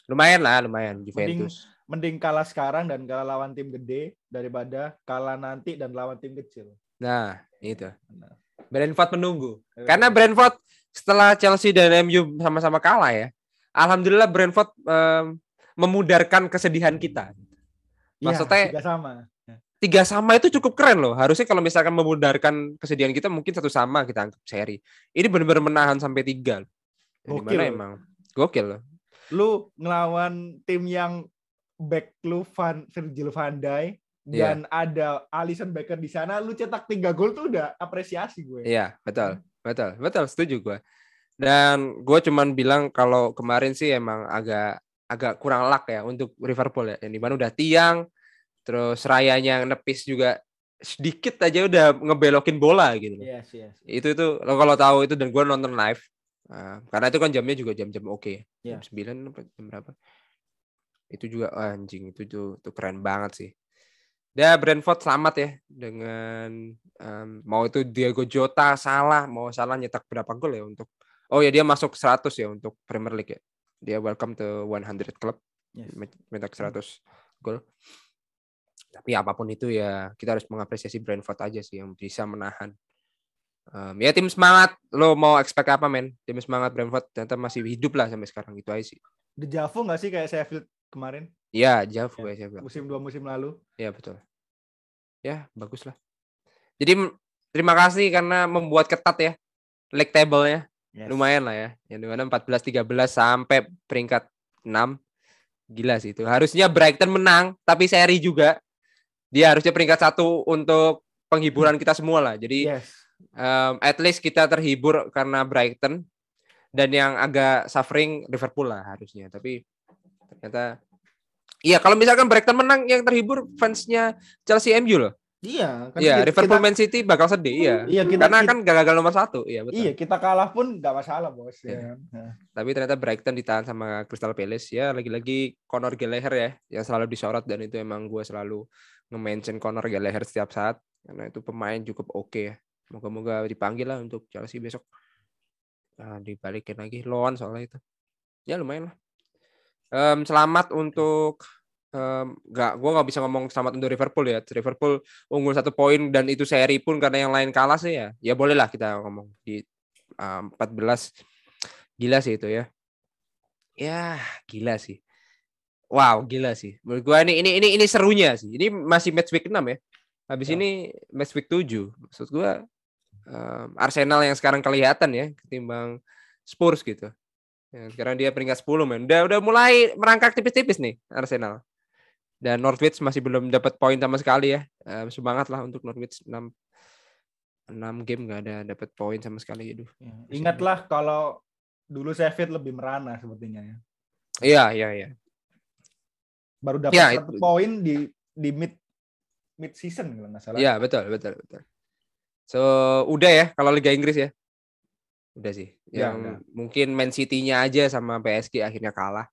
Lumayan lah, lumayan Juventus. Mending kalah sekarang dan kalah lawan tim gede daripada kalah nanti dan lawan tim kecil. Nah, itu. Benar. Brentford menunggu. Karena Brentford setelah Chelsea dan MU sama-sama kalah ya. Alhamdulillah Brentford em, memudarkan kesedihan kita. Iya, maksudnya- juga sama. Tiga sama itu cukup keren loh. Harusnya kalau misalkan memudarkan kesedihan kita mungkin satu sama kita anggap seri. Ini benar-benar menahan sampai tiga. Gokil mana loh. emang gokil loh. Lu ngelawan tim yang back lu Van Virgil van Dijk Iya. dan ada Alisson Becker di sana, lu cetak tiga gol tuh udah apresiasi gue. Iya, betul. Betul, betul, setuju gue. Dan gue cuman bilang kalau kemarin sih emang agak agak kurang luck ya untuk Liverpool ya. Yang di mana udah tiang, terus rayanya nepis juga sedikit aja udah ngebelokin bola gitu. loh. Yes, yes. Itu itu lo kalau tahu itu dan gue nonton live. Nah, karena itu kan jamnya juga jam-jam oke. Iya. Jam 9 apa jam berapa? Itu juga ah, anjing itu tuh, tuh keren banget sih. Ya Brentford selamat ya dengan em, mau itu Diego Jota salah mau salah nyetak berapa gol ya untuk Oh ya dia masuk 100 ya untuk Premier League ya. Dia welcome to 100 club yes. mencetak 100 gol. Tapi apa pun itu ya kita harus mengapresiasi Brentford aja sih yang bisa menahan. Em, ya tim semangat lo mau expect apa men? Tim semangat Brentford ternyata masih hidup lah sampai sekarang gitu aja sih. Dejavu nggak sih kayak Sheffield kemarin Ya jauh Ya, ya. saya bilang. musim dua musim lalu? Ya betul. Ya bagus lah. Jadi terima kasih karena membuat ketat ya league table-nya Yes. lumayan lah ya. Yang di mana 14 13 sampai peringkat 6 gila sih itu. Harusnya Brighton menang tapi seri juga. Dia harusnya peringkat satu untuk penghiburan kita semua lah. Jadi Yes. um, at least kita terhibur karena Brighton dan yang agak suffering Liverpool lah harusnya. Tapi ternyata Iya, kalau misalkan Brighton menang yang terhibur fansnya Chelsea MU loh. Iya, kan Iya, kita- Liverpool kita- Man City bakal sedih, iya. Iya, kita, Karena kita- kan gagal nomor satu, iya betul. iya kita kalah pun nggak masalah bos. Iya. Ya. kan? Nah, Tapi ternyata Brighton ditahan sama Crystal Palace ya. Lagi-lagi Conor Gallagher ya, yang selalu disorot dan itu emang gue selalu nge-mention Conor Gallagher setiap saat karena itu pemain cukup oke ya. Moga-moga dipanggil lah untuk Chelsea besok. Nah, dibalikin lagi lawan soalnya itu. Ya lumayan lah. Em, selamat untuk em, nggak gue nggak bisa ngomong selamat untuk Liverpool ya. Liverpool unggul satu poin dan itu seri pun karena yang lain kalah sih ya. Ya boleh lah kita ngomong di em, 14 gila sih itu ya. Ya, gila sih. Wow, gila sih. Menurut gua ini ini ini ini serunya sih. Ini masih match week 6 ya. Habis Ya. ini match week 7. Maksud gua um, Arsenal yang sekarang kelihatan ya ketimbang Spurs gitu. Ya, sekarang dia peringkat 10 men. Udah udah mulai merangkak tipis-tipis nih Arsenal. Dan Norwich masih belum dapat poin sama sekali ya. Um, semangat lah untuk Norwich 6 6 game nggak ada dapat poin sama sekali gitu. Ya, Ingatlah kalau dulu Sheffield lebih merana sepertinya ya. Iya, iya, iya. Baru dapat Ya, satu poin di di mid mid season kalau nggak salah. Iya, betul, betul, betul. So, udah ya kalau Liga Inggris ya. Udah sih. Ya, Yang udah. mungkin Man City-nya aja sama PSG akhirnya kalah.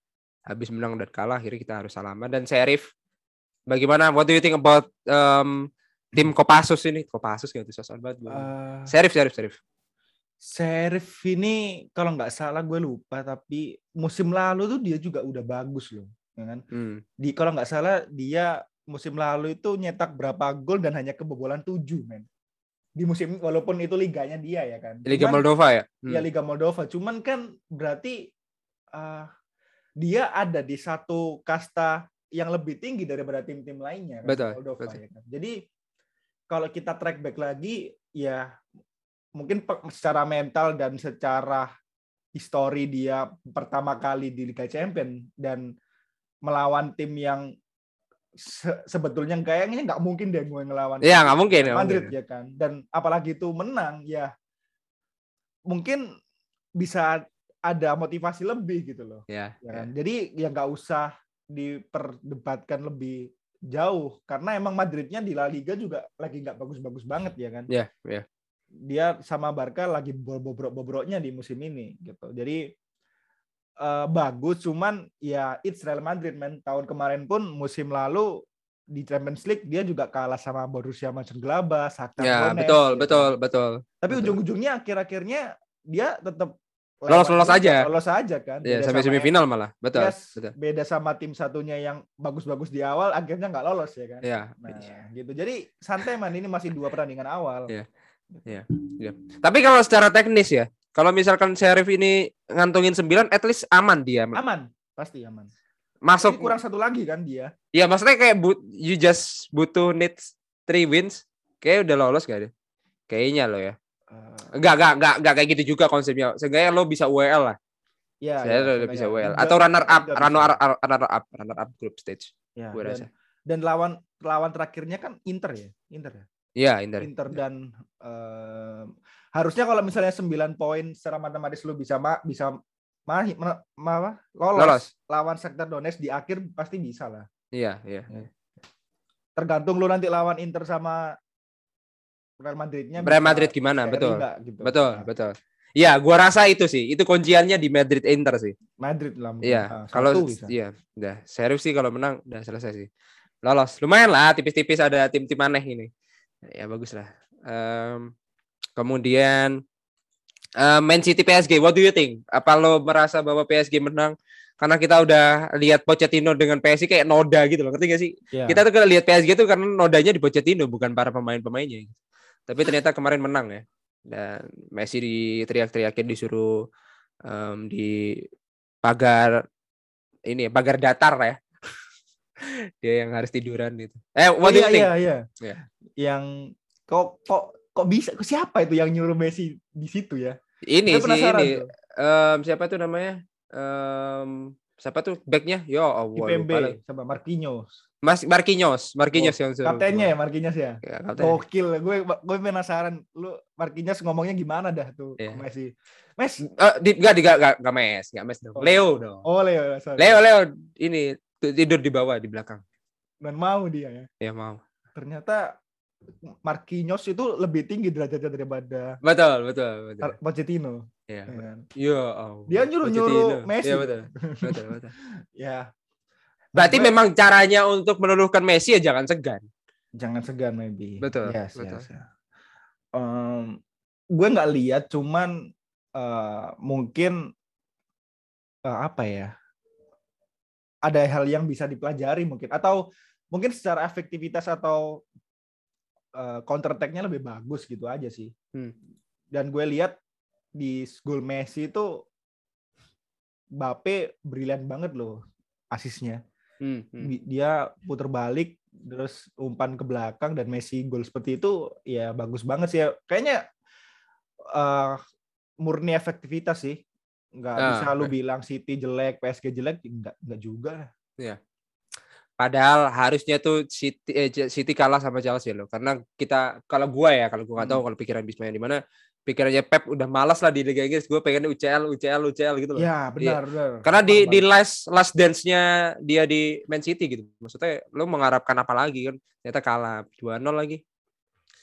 Habis menang dan kalah, akhirnya kita harus salaman. Dan Sheriff, bagaimana? What do you think about um, tim Kopassus ini? Kopassus gitu, sosokan banget. gua. Eh, Sheriff, Sheriff, Sheriff. Sheriff ini kalau nggak salah gue lupa tapi musim lalu tuh dia juga udah bagus loh, kan? Hmm. Di kalau nggak salah dia musim lalu itu nyetak berapa gol dan hanya kebobolan 7 men. Di musim walaupun itu liganya dia ya kan. Liga Cuman- Moldova ya? Hmm. Ya Liga Moldova. Cuman kan berarti eh, dia ada di satu kasta yang lebih tinggi daripada tim-tim lainnya kan, Betul, Moldova betul. ya kan. Jadi kalau kita track back lagi ya mungkin secara mental dan secara histori dia pertama kali di Liga Champion dan melawan tim yang se- sebetulnya kayaknya nggak mungkin deh gue ngelawan Iya, nggak mungkin. Madrid mungkin. ya kan dan apalagi itu menang ya mungkin bisa ada motivasi lebih gitu loh Ya, ya ya. kan jadi ya nggak usah diperdebatkan lebih jauh karena emang Madridnya di La Liga juga lagi nggak bagus-bagus banget ya kan Ya, ya. dia sama Barca lagi bobrok-bobroknya di musim ini gitu jadi eh, bagus cuman ya it's Real Madrid men tahun kemarin pun musim lalu di Champions League dia juga kalah sama Borussia Mönchengladbach, Shakhtar Ya, Donetsk, betul, gitu. betul, betul. Tapi betul. ujung-ujungnya akhir-akhirnya dia tetap Lolos-lolos lewat juga, aja. Lolos aja kan. Ya, Beda sampai semifinal malah. Betul, Yes, betul. beda sama tim satunya yang bagus-bagus di awal akhirnya nggak lolos ya kan. Ya. Nah, gitu. Jadi santai man ini masih dua pertandingan awal. Iya. Tapi kalau secara teknis ya, kalau misalkan Sheriff ini ngantongin 9, at least aman dia. Aman, pasti aman. Masuk Ini kurang satu lagi kan dia. Ya maksudnya kayak but, you just butuh needs three wins, kayak udah lolos gak deh? Kayaknya lo ya. Eh, Enggak, enggak, enggak, enggak kayak gitu juga konsepnya. Seenggaknya lo bisa UEL lah. ya, Saya ya, udah bisa UEL Juga- atau runner up, runner up, runner up, runner up group stage. Ya, Gue dan, rasa. dan lawan lawan terakhirnya kan Inter ya, Inter ya. Iya, Inter. Inter dan eh, harusnya kalau misalnya 9 poin secara matematis lu bisa ma bisa ma ma- ma- apa? lolos, Lolos. lawan Shakhtar Donetsk di akhir pasti bisa lah. Iya, iya. Tergantung lu nanti lawan Inter sama Real Madridnya. Real Madrid gimana? Betul. nggak gitu. Betul, Nah, betul. Iya, gua rasa itu sih. Itu kunciannya di Madrid Inter sih. Madrid lah. Iya, Ah, kalau iya, udah serius sih kalau menang udah selesai sih. Lolos. Lumayan lah tipis-tipis ada tim-tim aneh ini. Ya bagus lah. Em, kemudian eh, Man City PSG, what do you think? Apa lo merasa bahwa PSG menang karena kita udah lihat Pochettino dengan PSG kayak noda gitu loh, ngerti gak sih? Iya. Kita tuh kalau lihat PSG tuh karena nodanya di Pochettino bukan para pemain-pemainnya. Tapi ternyata kemarin menang ya. Dan Messi diteriak-teriakin disuruh em, di pagar ini ya, pagar datar ya. Dia yang harus tiduran gitu. Eh, Oh, what do you iya, think? iya, iya. Iya. Yang kok kok kok bisa kok siapa itu yang nyuruh Messi di situ ya? Ini sih ini. tuh. Em, siapa tuh namanya? Em, siapa tuh backnya? Yo, Allah, IPMB lupa lagi. sama Marquinhos. Mas Marquinhos, Marquinhos yang suruh. Kaptennya ya Marquinhos ya? Ya, kapten. Gokil, gue gue penasaran lu Marquinhos ngomongnya gimana dah tuh Iya. Messi. Mes, Eh, di, enggak, di, enggak, enggak, enggak mes, enggak mes dong. Oh. Leo dong. oh Leo, sorry. Leo, Leo, ini tidur di bawah, di belakang. Dan mau dia ya. Ya mau. Ternyata Marquinhos itu lebih tinggi derajatnya daripada Betul, betul, betul. Pochettino. Iya. ya kan? Allah. Dia nyuruh-nyuruh Pochettino. Messi. Iya, betul. Betul, betul. Ya, Berarti Gue- memang caranya untuk meluluhkan Messi ya jangan segan. jangan segan maybe. Betul, Yes, betul. yes, ya. Em, gue nggak lihat, cuman eh, mungkin eh, apa ya? Ada hal yang bisa dipelajari mungkin, atau mungkin secara efektivitas atau eh, counter attack-nya lebih bagus gitu aja sih. Hmm. Dan gue lihat di gol Messi itu Bape brilian banget loh asisnya. Hmm, hmm. Dia puter balik terus umpan ke belakang dan Messi gol seperti itu ya bagus banget sih ya. Kayaknya eh, murni efektivitas sih. Nggak Ah, bisa lu oke. bilang City jelek, PSG jelek, enggak enggak juga lah. Padahal harusnya tuh City eh, City kalah sama Chelsea loh. Karena kita kalau gua ya, kalau gua nggak tahu Hmm. kalau pikiran Bisma di mana pikirannya Pep udah malas lah di Liga Inggris. Gue pengen UCL, UCL, UCL gitu loh. Ya, benar, benar. Karena di di last last dance-nya dia di Man City gitu. Maksudnya lu mengharapkan apa lagi kan? Ternyata kalah 2-0 lagi.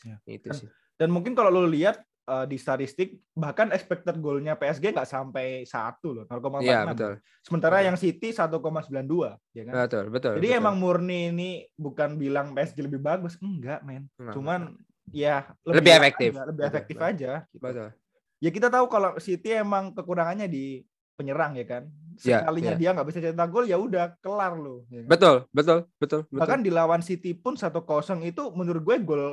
Ya. Itu sih. Dan mungkin kalau lu lihat eh, di statistik bahkan expected goalnya PSG nggak sampai satu loh, 0,46. Iya, betul. Sementara Betul. yang City 1,92, ya kan? Betul, betul. Jadi betul. emang murni ini bukan bilang PSG lebih bagus, enggak, men. Nah, Cuman ya Lebih enak efektif. aja, lebih Betul, efektif betul. aja. gitu. betul. Ya kita tahu kalau City emang kekurangannya di penyerang ya kan. Iya, Sekalinya iya. dia nggak bisa cetak gol ya udah kelar loh. ya kan? Betul, betul, betul, betul. Bahkan di lawan City pun 1-0 itu menurut gue gol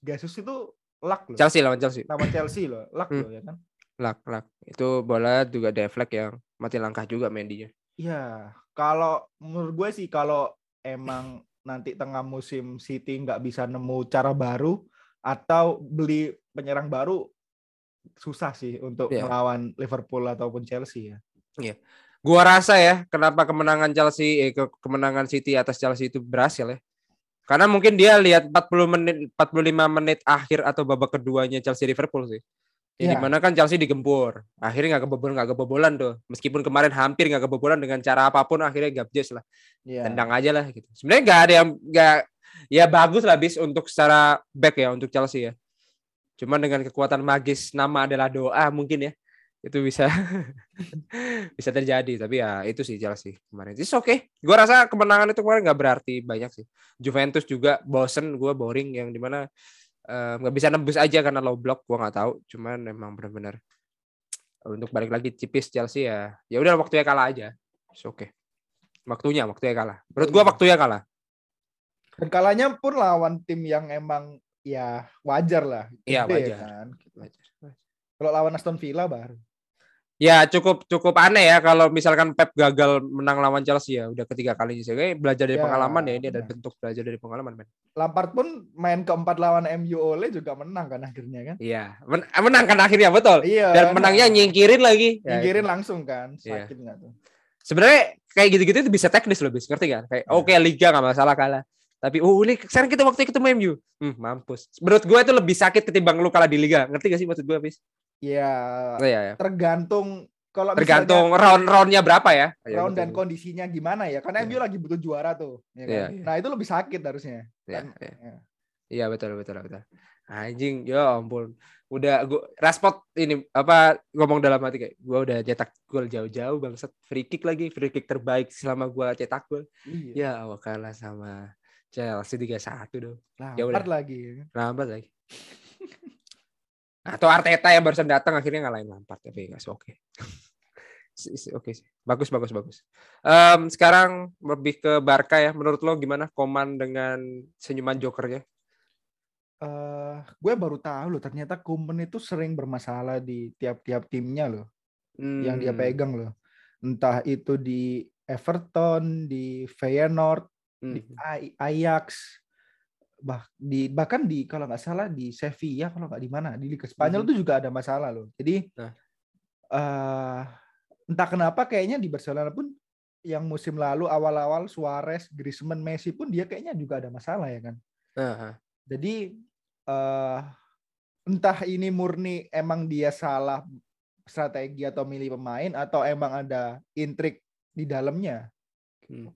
Jesus itu luck loh. Chelsea lawan Chelsea. Lawan Chelsea loh, luck Hmm. loh ya kan. Lak, lak. Itu bola juga deflect yang mati langkah juga Mendy-nya. Iya, kalau menurut gue sih kalau emang nanti tengah musim City nggak bisa nemu cara baru atau beli penyerang baru susah sih untuk Iya. melawan Liverpool ataupun Chelsea ya. Gua rasa ya, kenapa kemenangan Chelsea eh, ke- kemenangan City atas Chelsea itu berhasil ya. Karena mungkin dia lihat 40 menit 45 menit akhir atau babak keduanya Chelsea Liverpool sih. Ya, Iya. di mana kan Chelsea digempur. Akhirnya nggak kebobolan nggak kebobolan tuh. Meskipun kemarin hampir nggak kebobolan dengan cara apa pun akhirnya gabjes lah. Iya. Tendang aja lah gitu. Sebenarnya nggak ada yang nggak ya bagus lah bis untuk secara back ya untuk Chelsea ya. Cuman dengan kekuatan magis nama adalah doa mungkin ya itu bisa bisa terjadi tapi ya itu sih Chelsea kemarin itu oke gue rasa kemenangan itu kemarin nggak berarti banyak sih Juventus juga bosen gue boring yang di mana eh, nggak bisa nembus aja karena low block gue nggak tahu cuman emang benar-benar untuk balik lagi tipis Chelsea ya ya udah waktunya kalah aja oke waktunya waktunya kalah menurut gue Iya. waktunya kalah Dan kalahnya pun lawan tim yang emang ya wajar lah. Iya, Gede wajar. Kan? Kalau lawan Aston Villa baru. Ya cukup cukup aneh ya kalau misalkan Pep gagal menang lawan Chelsea ya udah ketiga kalinya sih. Kayak belajar dari Ya, pengalaman ya ini ada bentuk belajar dari pengalaman men. Lampard pun main keempat lawan MU oleh juga menang kan akhirnya kan. Iya men- menang kan akhirnya betul. Iya. Dan menangnya nyingkirin lagi. Ya, nyingkirin itu. langsung kan. Iya. Sakit nggak tuh? Sebenarnya kayak gitu-gitu itu bisa teknis loh bis ngerti kan? Kayak Iya. oke liga nggak masalah kalah. Tapi oh ini sekarang kita waktu ketemu MU. Hmm, mampus. Menurut gue itu lebih sakit ketimbang lu kalah di liga. Ngerti gak sih maksud gue bis? Iya. Oh, iya, iya. Tergantung kalau Tergantung round-roundnya berapa ya. Iya, round dan kondisinya gimana ya. Karena Iya. MU lagi butuh juara tuh. ya kan? Iya, iya. Nah itu lebih sakit harusnya. Iya, Kan? iya. Iya. Iya betul betul betul. Anjing, ya ampun. Udah gua Rashford ini apa ngomong dalam hati kayak gua udah cetak gol jauh-jauh bangsat. Free kick lagi, free kick terbaik selama gua cetak gol. Iya. Ya awak kalah sama Chelsea 3-1 dong. Ya Lampard lagi. ya? Lambat lagi. Atau Arteta yang barusan datang akhirnya ngalahin Lampard tapi nggak oke. Oke sih. Bagus bagus bagus. Em, sekarang lebih ke Barca ya. Menurut lo gimana Koman dengan senyuman jokernya? Eh, gue baru tahu loh ternyata Koeman itu sering bermasalah di tiap-tiap timnya loh yang dia Hmm. pegang loh. Entah itu di Everton, di Feyenoord, di Hmm. Ajax, bah di bahkan di kalau nggak salah di Sevilla kalau nggak di mana di Liga Spanyol itu juga ada masalah loh. Jadi Nah. eh, entah kenapa kayaknya di Barcelona pun yang musim lalu awal-awal Suarez, Griezmann, Messi pun dia kayaknya juga ada masalah ya kan. Aha. Jadi eh entah ini murni emang dia salah strategi atau milih pemain atau emang ada intrik di dalamnya. Hmm.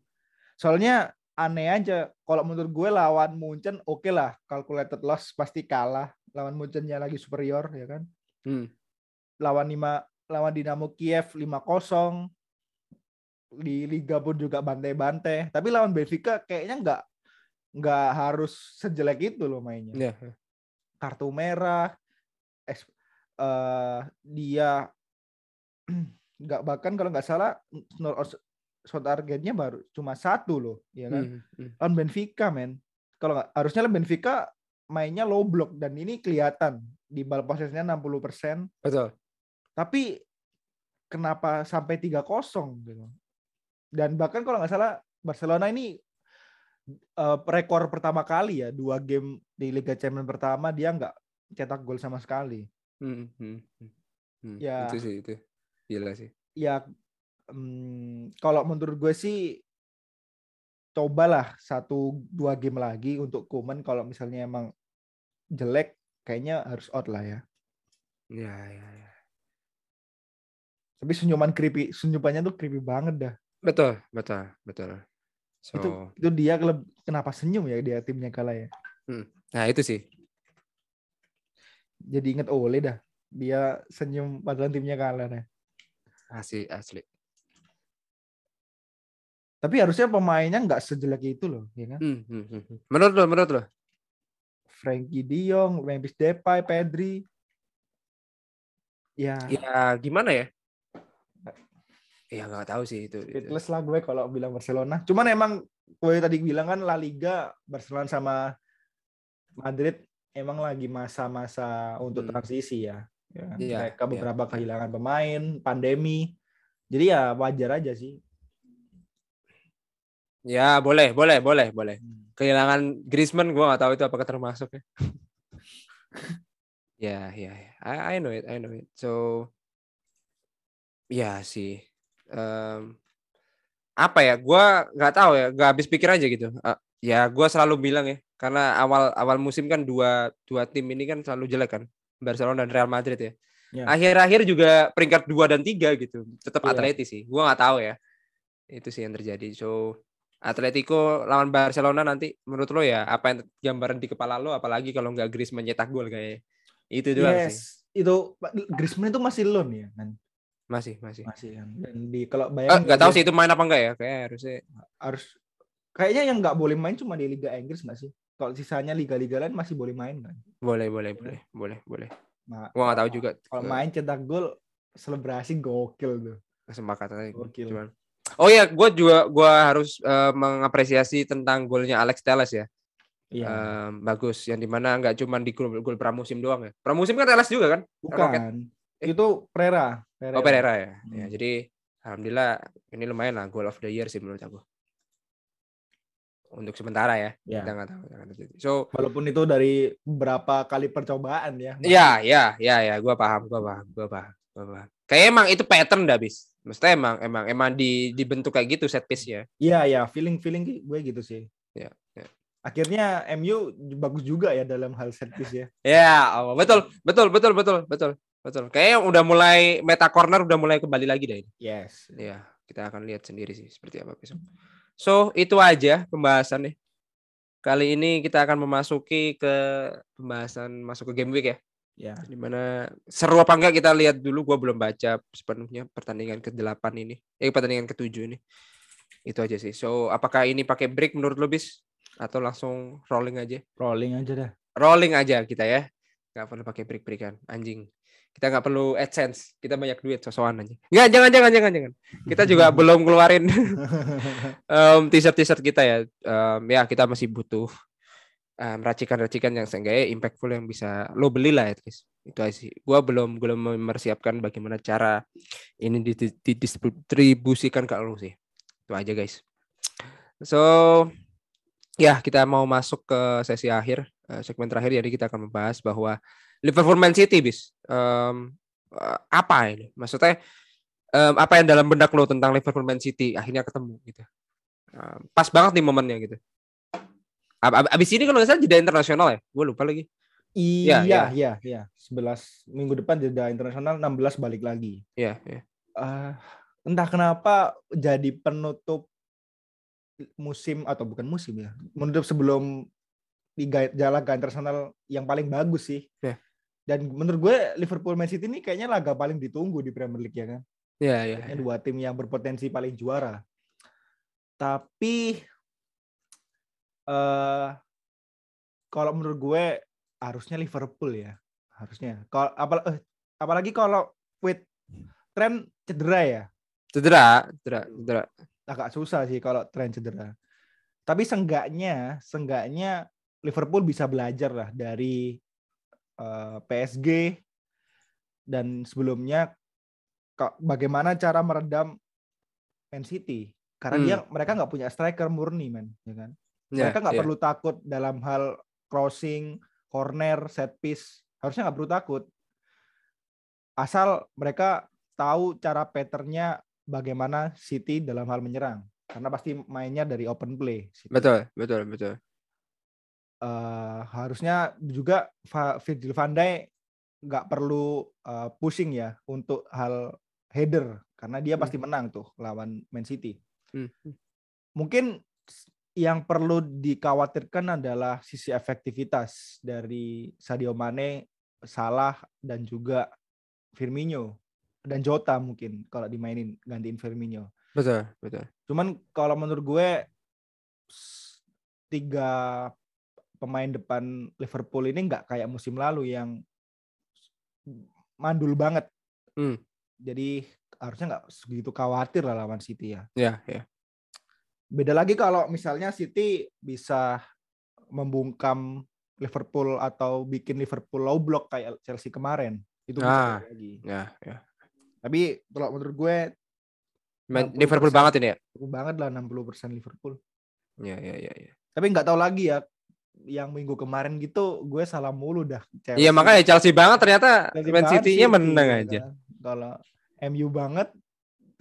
Soalnya aneh aja kalau menurut gue lawan Munchen oke lah calculated loss pasti kalah lawan Munchennya lagi superior ya kan. Hmm. Lawan lima lawan Dinamo Kiev 5-0 di liga pun juga bantai-bantai. Tapi lawan Benfica kayaknya nggak nggak harus sejelek itu loh mainnya. Ya. kartu merah es- eh, dia nggak bahkan kalau nggak salah shot targetnya baru cuma satu loh ya kan Hmm, hmm. lawan Benfica men kalau nggak harusnya lawan Benfica mainnya low block dan ini kelihatan di ball possession 60% Betul. tapi kenapa sampai 3-0 gitu dan bahkan kalau nggak salah Barcelona ini eh, rekor pertama kali ya dua game di Liga Champions pertama dia nggak cetak gol sama sekali Hmm, hmm, hmm. Hmm, Ya. Itu sih itu. Gila sih. Ya mm, kalau menurut gue sih cobalah satu dua game lagi untuk Kuman kalau misalnya emang jelek kayaknya harus out lah ya. Ya, ya, ya. Tapi senyuman creepy, senyumannya tuh creepy banget dah. Betul, betul, betul. So, Itu itu dia kenapa senyum ya dia timnya kalah ya. nah itu sih. Jadi inget Ole dah. Dia senyum padahal timnya kalah dah. Asli, asli. Tapi harusnya pemainnya nggak sejelek itu loh, ya kan? Hmm, hmm, hmm. Menurut lo, menurut lo? Frankie De Jong, Memphis Depay, Pedri. Ya, Ya gimana ya? Ya nggak tahu sih itu. speechless lah gue kalau bilang Barcelona. Cuman emang gue tadi bilang kan La Liga Barcelona sama Madrid emang lagi masa-masa untuk Hmm. transisi ya. Ya, Iya, mereka iya. beberapa kehilangan pemain, pandemi. Jadi ya wajar aja sih. Ya boleh, boleh, boleh, boleh. Kehilangan Griezmann, gua nggak tahu itu apakah termasuk ya. ya, ya, ya. I, I know it, I know it. So, ya sih. Em, apa ya? Gua nggak tahu ya, nggak habis pikir aja gitu. Eh, ya, gua selalu bilang ya, karena awal awal musim kan dua dua tim ini kan selalu jelek kan, Barcelona dan Real Madrid ya. Ya. Akhir-akhir juga peringkat dua dan tiga gitu, tetap Iya. Atleti sih. Gua nggak tahu ya. Itu sih yang terjadi. So, Atletico lawan Barcelona nanti menurut lo ya apa yang gambaran di kepala lo apalagi kalau nggak Griezmann nyetak gol kayaknya itu doang sih Yes, itu Griezmann itu masih loan ya kan? masih masih Masih kan. Dan di kalau Eh, bayangin nggak tahu dia sih itu main apa enggak ya kayak harusnya harus kayaknya yang nggak boleh main cuma di Liga Inggris nggak sih? Kalau sisanya liga-liga lain masih boleh main kan? boleh boleh boleh boleh boleh Nah, gua nggak tahu juga Kalau main cetak gol selebrasi gokil tuh. kesepakatannya Gokil. cuman oh ya gue juga gua harus eh, mengapresiasi tentang golnya Alex Telles ya Iya. Em, bagus yang di mana nggak cuma di gol, gol pramusim doang ya pramusim kan Telles juga kan. Bukan. Itu Pereira. Pereira. Oh Pereira ya. Hmm. ya jadi alhamdulillah ini lumayan lah goal of the year sih menurut aku untuk sementara ya Ya. kita nggak tahu so Walaupun itu dari beberapa kali percobaan ya. ya ya ya ya gue paham gue paham gue paham gue paham kayak emang itu pattern dah bis Maksudnya emang emang emang di dibentuk kayak gitu set piece ya Iya ya, feeling feeling gue gitu sih. Ya, ya. Akhirnya MU bagus juga ya dalam hal set piece ya. ya Allah. betul betul betul betul betul betul kayaknya udah mulai meta corner udah mulai kembali lagi deh ini. Yes. ya kita akan lihat sendiri sih seperti apa besok so itu aja pembahasan nih kali ini kita akan memasuki ke pembahasan masuk ke game week ya Ya. di mana seru apa enggak kita lihat dulu gua belum baca sepenuhnya pertandingan ke-8 ini. Eh pertandingan ke-7 ini. Itu aja sih. So apakah ini pakai break menurut lo bis? Atau langsung rolling aja? Rolling aja dah. rolling aja kita ya. Nggak perlu pakai break breakan anjing. Kita nggak perlu adsense. Kita banyak duit sosokan aja. Nggak jangan jangan jangan jangan. Kita juga belum keluarin um, t-shirt t-shirt kita ya. Em, ya kita masih butuh em, racikan-racikan yang seenggaknya impactful yang bisa lo beli lah at least. Itu aja sih. Gua belum belum mempersiapkan bagaimana cara ini di- didistribusikan ke lo sih. Itu aja guys. So ya kita mau masuk ke sesi akhir eh, segmen terakhir. Jadi kita akan membahas bahwa Liverpool Man City bis. Eh, apa ini? Maksudnya em, apa yang dalam benak lo tentang Liverpool Man City akhirnya ketemu gitu. Em, pas banget nih momennya gitu Ab- ab- abis ini kalau nggak salah jeda internasional ya gue lupa lagi Iya, iya. iya, iya. 11 minggu depan jeda internasional 16 balik lagi. ya ya Eh, entah kenapa jadi penutup musim atau bukan musim ya. Menutup sebelum liga laga internasional yang paling bagus sih. Ya. Dan menurut gue Liverpool Man City ini kayaknya laga paling ditunggu di Premier League ya kan. ya ya, Kayaknya ya. dua tim yang berpotensi paling juara. Tapi eh kalau menurut gue harusnya Liverpool ya, harusnya. Kalau apal- eh, apalagi kalau with tren cedera ya, cedera cedera cedera agak susah sih kalau tren cedera. Tapi senggaknya, senggaknya Liverpool bisa belajar lah dari eh, PSG dan sebelumnya bagaimana cara meredam Man City. Karena Hmm. dia mereka nggak punya striker murni, man, ya kan? Ya, Mereka nggak ya. perlu takut dalam hal crossing, corner, set piece. Harusnya nggak perlu takut. asal mereka tahu cara patternnya bagaimana City dalam hal menyerang karena pasti mainnya dari open play. City. Betul, betul, betul. Eh, harusnya juga Virgil van Dijk nggak perlu eh, pushing ya untuk hal header karena dia Hmm. pasti menang tuh lawan Man City. Hmm. Mungkin yang perlu dikhawatirkan adalah sisi efektivitas dari Sadio Mane, Salah dan juga Firmino dan Jota mungkin kalau dimainin gantiin Firmino. Betul, betul. Cuman kalau menurut gue tiga pemain depan Liverpool ini nggak kayak musim lalu yang mandul banget. Hmm. Jadi harusnya nggak segitu khawatir lah lawan City ya. Ya, ya. Beda lagi kalau misalnya City bisa membungkam Liverpool atau bikin Liverpool low block kayak Chelsea kemarin. Itu Ah. lagi. Ya, ya. Tapi kalau menurut gue Man- 60% Liverpool banget ini ya. cukup banget lah 60% Liverpool. Ya, ya, ya, ya. Tapi nggak tahu lagi ya yang minggu kemarin gitu gue salah mulu dah. Iya, makanya Chelsea banget ternyata Chelsea Man City-nya City, menang ya aja. kan. Kalau MU banget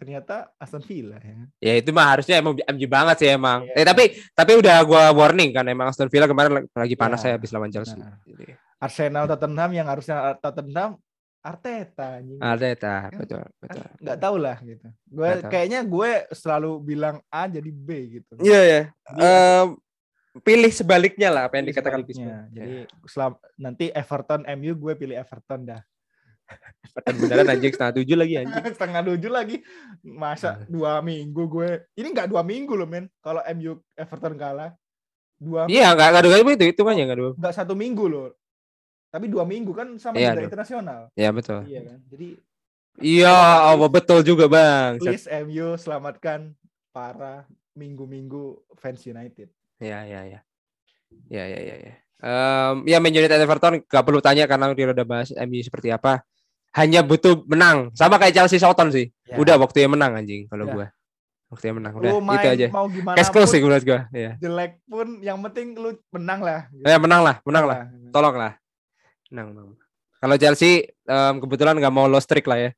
ternyata Aston Villa ya. Ya itu mah harusnya emang MU banget sih emang. Iya. Eh tapi tapi udah gua warning kan emang Aston Villa kemarin lagi- panas Ya. saya habis lawan Chelsea. Nah. Jadi, Arsenal Tottenham yang harusnya Tottenham Arteta anjing. Arteta, Kan- betul, Kan betul. nggak tahu lah gitu. Gue kayaknya gue selalu bilang A jadi B gitu. Iya ya. Jadi, Em, pilih sebaliknya lah apa yang Jadi dikatakan. Bisma. Jadi selam, nanti Everton MU gue pilih Everton dah. Dan beneran anjing setengah tujuh lagi anjing. Setengah tujuh lagi. Masa dua minggu gue. Ini nggak dua minggu loh men. Kalau MU Everton kalah. Dua Iya nggak nggak ada itu itu kan ya nggak ada. nggak satu minggu loh. Tapi dua minggu kan sama Iya, dua. internasional. Ya betul. Iya kan. Jadi Iya, oh, betul juga bang. please MU selamatkan para minggu-minggu fans United. Ya ya ya. Ya ya ya ya. Em, ya Man United Everton gak perlu tanya karena dia udah bahas MU seperti apa. Hanya butuh menang. Sama kayak Chelsea Southampton sih. Ya. Udah waktunya menang anjing kalau Ya. gua. Waktunya menang udah Lu main itu aja. mau gimana Cash close sih menurut gua. Ya. jelek pun yang penting lu menang lah. gitu. Ya menang lah, menang lah. Nah, Tolong lah. Menang, menang. Kalau Chelsea em, kebetulan nggak mau lost streak lah ya.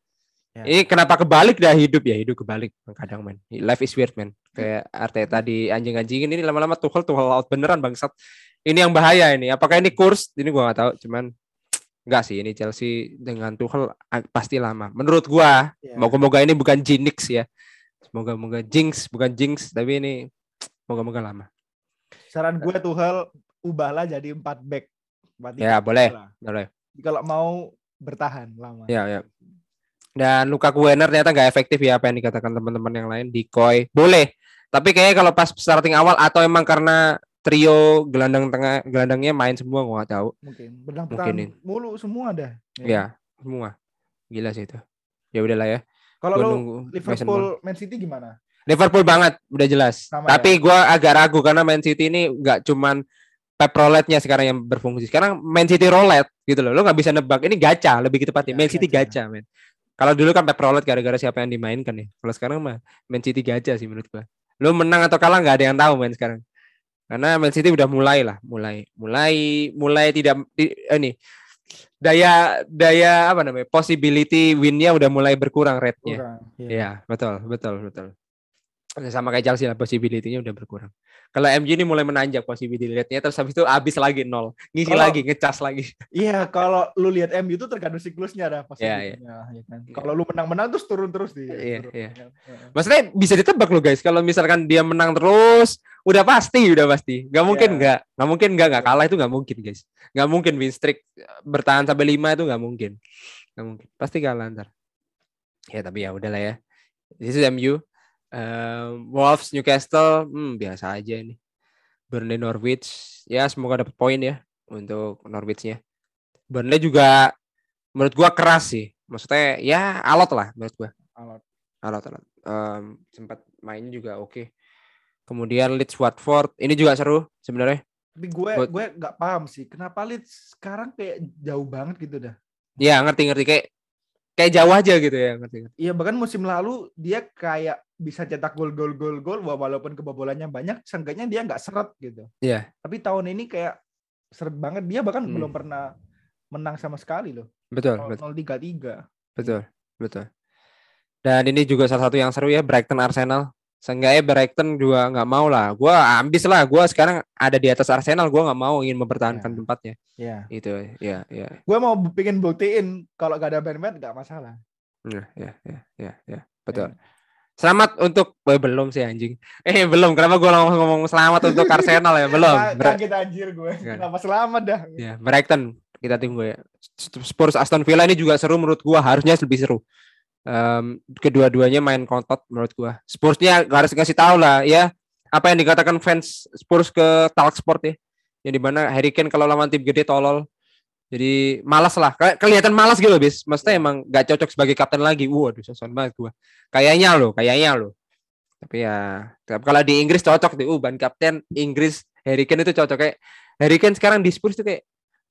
Ya. Ini kenapa kebalik dah hidup ya hidup kebalik kadang man. Life is weird man. Kayak Arteta di anjing-anjingin ini lama-lama Tuchel Tuchel out beneran bangsat. Ini yang bahaya ini. Apakah ini kurs? Ini gua nggak tahu. Cuman Enggak sih ini Chelsea dengan Tuchel ah, pasti lama. Menurut gua, Ya. moga-moga ini bukan jinx ya. Semoga-moga jinx bukan jinx tapi ini moga-moga lama. Saran gue Tuchel ubahlah jadi 4 back. Tiga Ya, boleh. lah. Boleh. Kalau mau bertahan lama. Ya, ya. Dan Lukaku Werner ternyata nggak efektif ya apa yang dikatakan teman-teman yang lain. Decoy boleh, tapi kayaknya kalau pas starting awal atau emang karena trio gelandang tengah gelandangnya main semua gua nggak tahu. Mungkin Mungkin ini. mulu semua dah. Ya, semua. Gila sih itu. Ya udahlah ya. Kalau lu Liverpool. Man City gimana? Liverpool banget, udah jelas. Sama Tapi ya? gua agak ragu karena Man City ini nggak cuman Pep roulette-nya sekarang yang berfungsi. Sekarang Man City roulette gitu loh. Lo nggak bisa nebak. Ini gacha lebih tepatnya. Ya, Man City gacha. gacha, men. Kalau dulu kan Pep roulette gara-gara siapa yang dimainkan ya. Kalau sekarang mah Man City gacha sih menurut gua. Lo menang atau kalah nggak ada yang tahu men sekarang. Karena Man City udah mulai lah, mulai mulai mulai tidak eh, ini daya daya apa namanya? possibility win-nya udah mulai berkurang rate-nya. Kurang. Iya. Iya, betul, betul, betul. Sama kayak Chelsea lah, possibility-nya udah berkurang. Kalau MU ini mulai menanjak possibility rate-nya, terus habis itu habis lagi nol. Ngisi Kalau- lagi, ngecas lagi. Iya, kalau lu lihat MU itu tergantung siklusnya. Iya, iya. ya kan. Iya. Kalau lu menang-menang terus turun terus dia. Iya, turun, iya. Maksudnya bisa ditebak loh guys, kalau misalkan dia menang terus, udah pasti, udah pasti. Gak mungkin Iya. nggak, nggak mungkin nggak, nggak kalah itu nggak mungkin guys. Nggak mungkin win streak bertahan sampai lima itu nggak mungkin. Nggak mungkin, pasti kalah ntar. Ya tapi ya udahlah ya. This is MU. Um, Wolves, Newcastle, hmm, biasa aja ini. Burnley, Norwich, ya semoga dapat poin ya untuk Norwichnya. Burnley juga menurut gua keras sih. Maksudnya ya alot lah menurut gua. Alot. Alot alot. Em, sempat mainnya juga oke. Kemudian Leeds Watford, ini juga seru sebenarnya. Tapi gue Buat- gue nggak paham sih kenapa Leeds sekarang kayak jauh banget gitu dah. Ya ngerti ngerti kayak kayak jauh aja gitu ya. Iya bahkan musim lalu dia kayak bisa cetak gol gol gol gol wa- walaupun kebobolannya banyak, seenggaknya dia nggak seret gitu. Iya. Tapi tahun ini kayak seret banget dia bahkan Hmm. belum pernah menang sama sekali loh. Betul Nol- betul. 0-3-3. betul, betul. Dan ini juga salah satu yang seru ya Brighton Arsenal. Seenggaknya Brighton juga nggak mau lah. Gua ambis lah. Gua sekarang ada di atas Arsenal. Gua nggak mau ingin mempertahankan Ya. tempatnya. Ya. Itu ya, ya. Gue mau bikin buktiin kalau gak ada band-band nggak masalah. Ya, ya, ya, ya, ya. Betul. Selamat untuk eh, belum sih anjing. Eh belum. Kenapa gua langsung ngomong selamat untuk Arsenal ya? Belum. Kaget anjir gue. Ya. Kenapa selamat dah? ya, Brighton kita tunggu ya. Spurs Aston Villa ini juga seru menurut gua. Harusnya lebih seru. Em, kedua-duanya main kontot menurut gua. Spursnya harus ngasih tahu lah ya apa yang dikatakan fans Spurs ke Talk Sport ya. Yang di mana Harry Kane kalau lawan tim gede tolol. Jadi malas lah. Kelihatan malas gitu, bis. Maksudnya emang gak cocok sebagai kapten lagi. Waduh, sosokan banget gua. Kayaknya loh, kayaknya loh. Tapi ya, tapi kalau di Inggris cocok deh. Uh, ban kapten Inggris Harry Kane itu cocok kayak Harry Kane sekarang di Spurs tuh kayak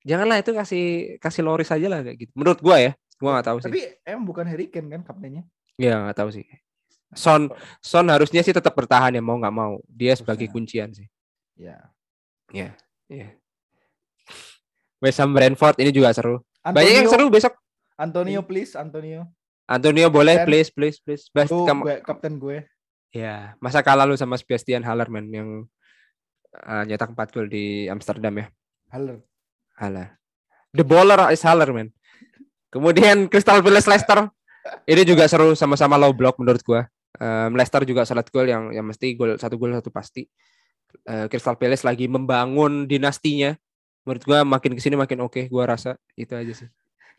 janganlah itu kasih kasih Loris aja lah kayak gitu. Menurut gua ya, gua nggak tahu sih. Tapi emang bukan Harry Kane kan kaptennya? Ya nggak tahu sih. Son Son harusnya sih tetap bertahan ya mau nggak mau. Dia sebagai kuncian sih. Ya. Iya. West Ham Brentford ini juga seru. Banyak yang Antonio- seru besok. Antonio please, Antonio. Antonio boleh Dan- please please please. Bas, Lu kamu- gue, kapten gue. ya masa kalah lu sama Sebastian Haller man yang uh, nyetak 4 gol di Amsterdam ya. Haller. Haller. The baller is Haller man. Kemudian Crystal Palace Leicester ini juga seru sama-sama low block menurut gua. Um, Leicester juga salat gol yang yang mesti gol satu gol satu pasti. Uh, Crystal Palace lagi membangun dinastinya. Menurut gua makin ke sini makin oke. Gua rasa itu aja sih.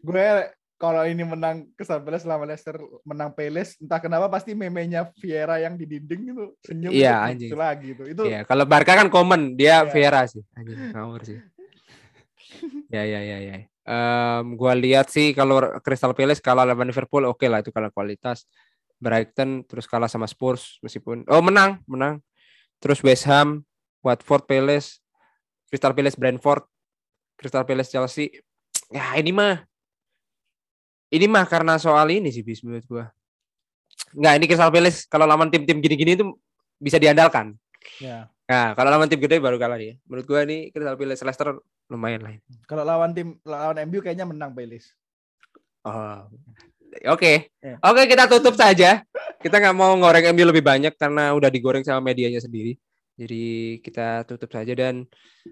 Gue kalau ini menang Crystal Palace selama Leicester menang Palace, entah kenapa pasti memenya Vieira yang di dinding itu senyum Iya, itu anjing. muncul lagi itu. Itu Ya kalau Barca kan common dia Iya. Vieira sih. Anjing ngawur sih. ya ya ya ya. Em, gua lihat sih kalau Crystal Palace kalah lawan Liverpool oke lah itu kalau kualitas. Brighton terus kalah sama Spurs meskipun oh menang menang. Terus West Ham, Watford Palace, Crystal Palace Brentford, Crystal Palace Chelsea. Ya ini mah ini mah karena soal ini sih bis menurut gua. Enggak, ini Crystal Palace kalau lawan tim-tim gini-gini itu bisa diandalkan. ya. Nah, kalau lawan tim gede baru kalah dia. Menurut gua ini Crystal Palace Leicester lumayan lah. Kalau lawan tim lawan MU kayaknya menang Palace. Oh. Oke. Ya. Oke, kita tutup saja. Kita nggak mau ngoreng MU lebih banyak karena udah digoreng sama medianya sendiri. Jadi kita tutup saja dan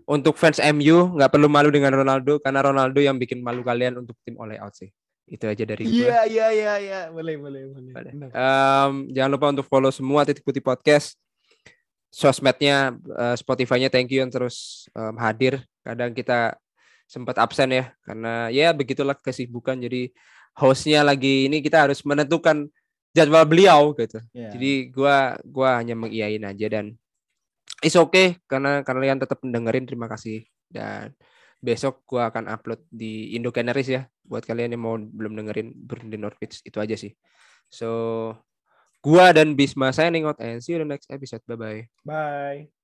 untuk fans MU nggak perlu malu dengan Ronaldo karena Ronaldo yang bikin malu kalian untuk tim oleh out sih. Itu aja dari gua. Iya iya iya iya, boleh boleh boleh. Boleh. Em, jangan lupa untuk follow semua titik putih podcast. Sosmednya, eh, Spotify-nya thank you yang terus em, hadir. Kadang kita sempat absen ya karena ya begitulah kesibukan. Jadi hostnya lagi ini kita harus menentukan jadwal beliau gitu. Ya. Jadi gua gua hanya mengiyain aja dan is okay karena kalian tetap mendengarin terima kasih dan besok gua akan upload di Indo Canaries ya buat kalian yang mau belum dengerin Burnley Norwich itu aja sih. So gua dan Bisma signing out and see you in the next episode. Bye bye. Bye.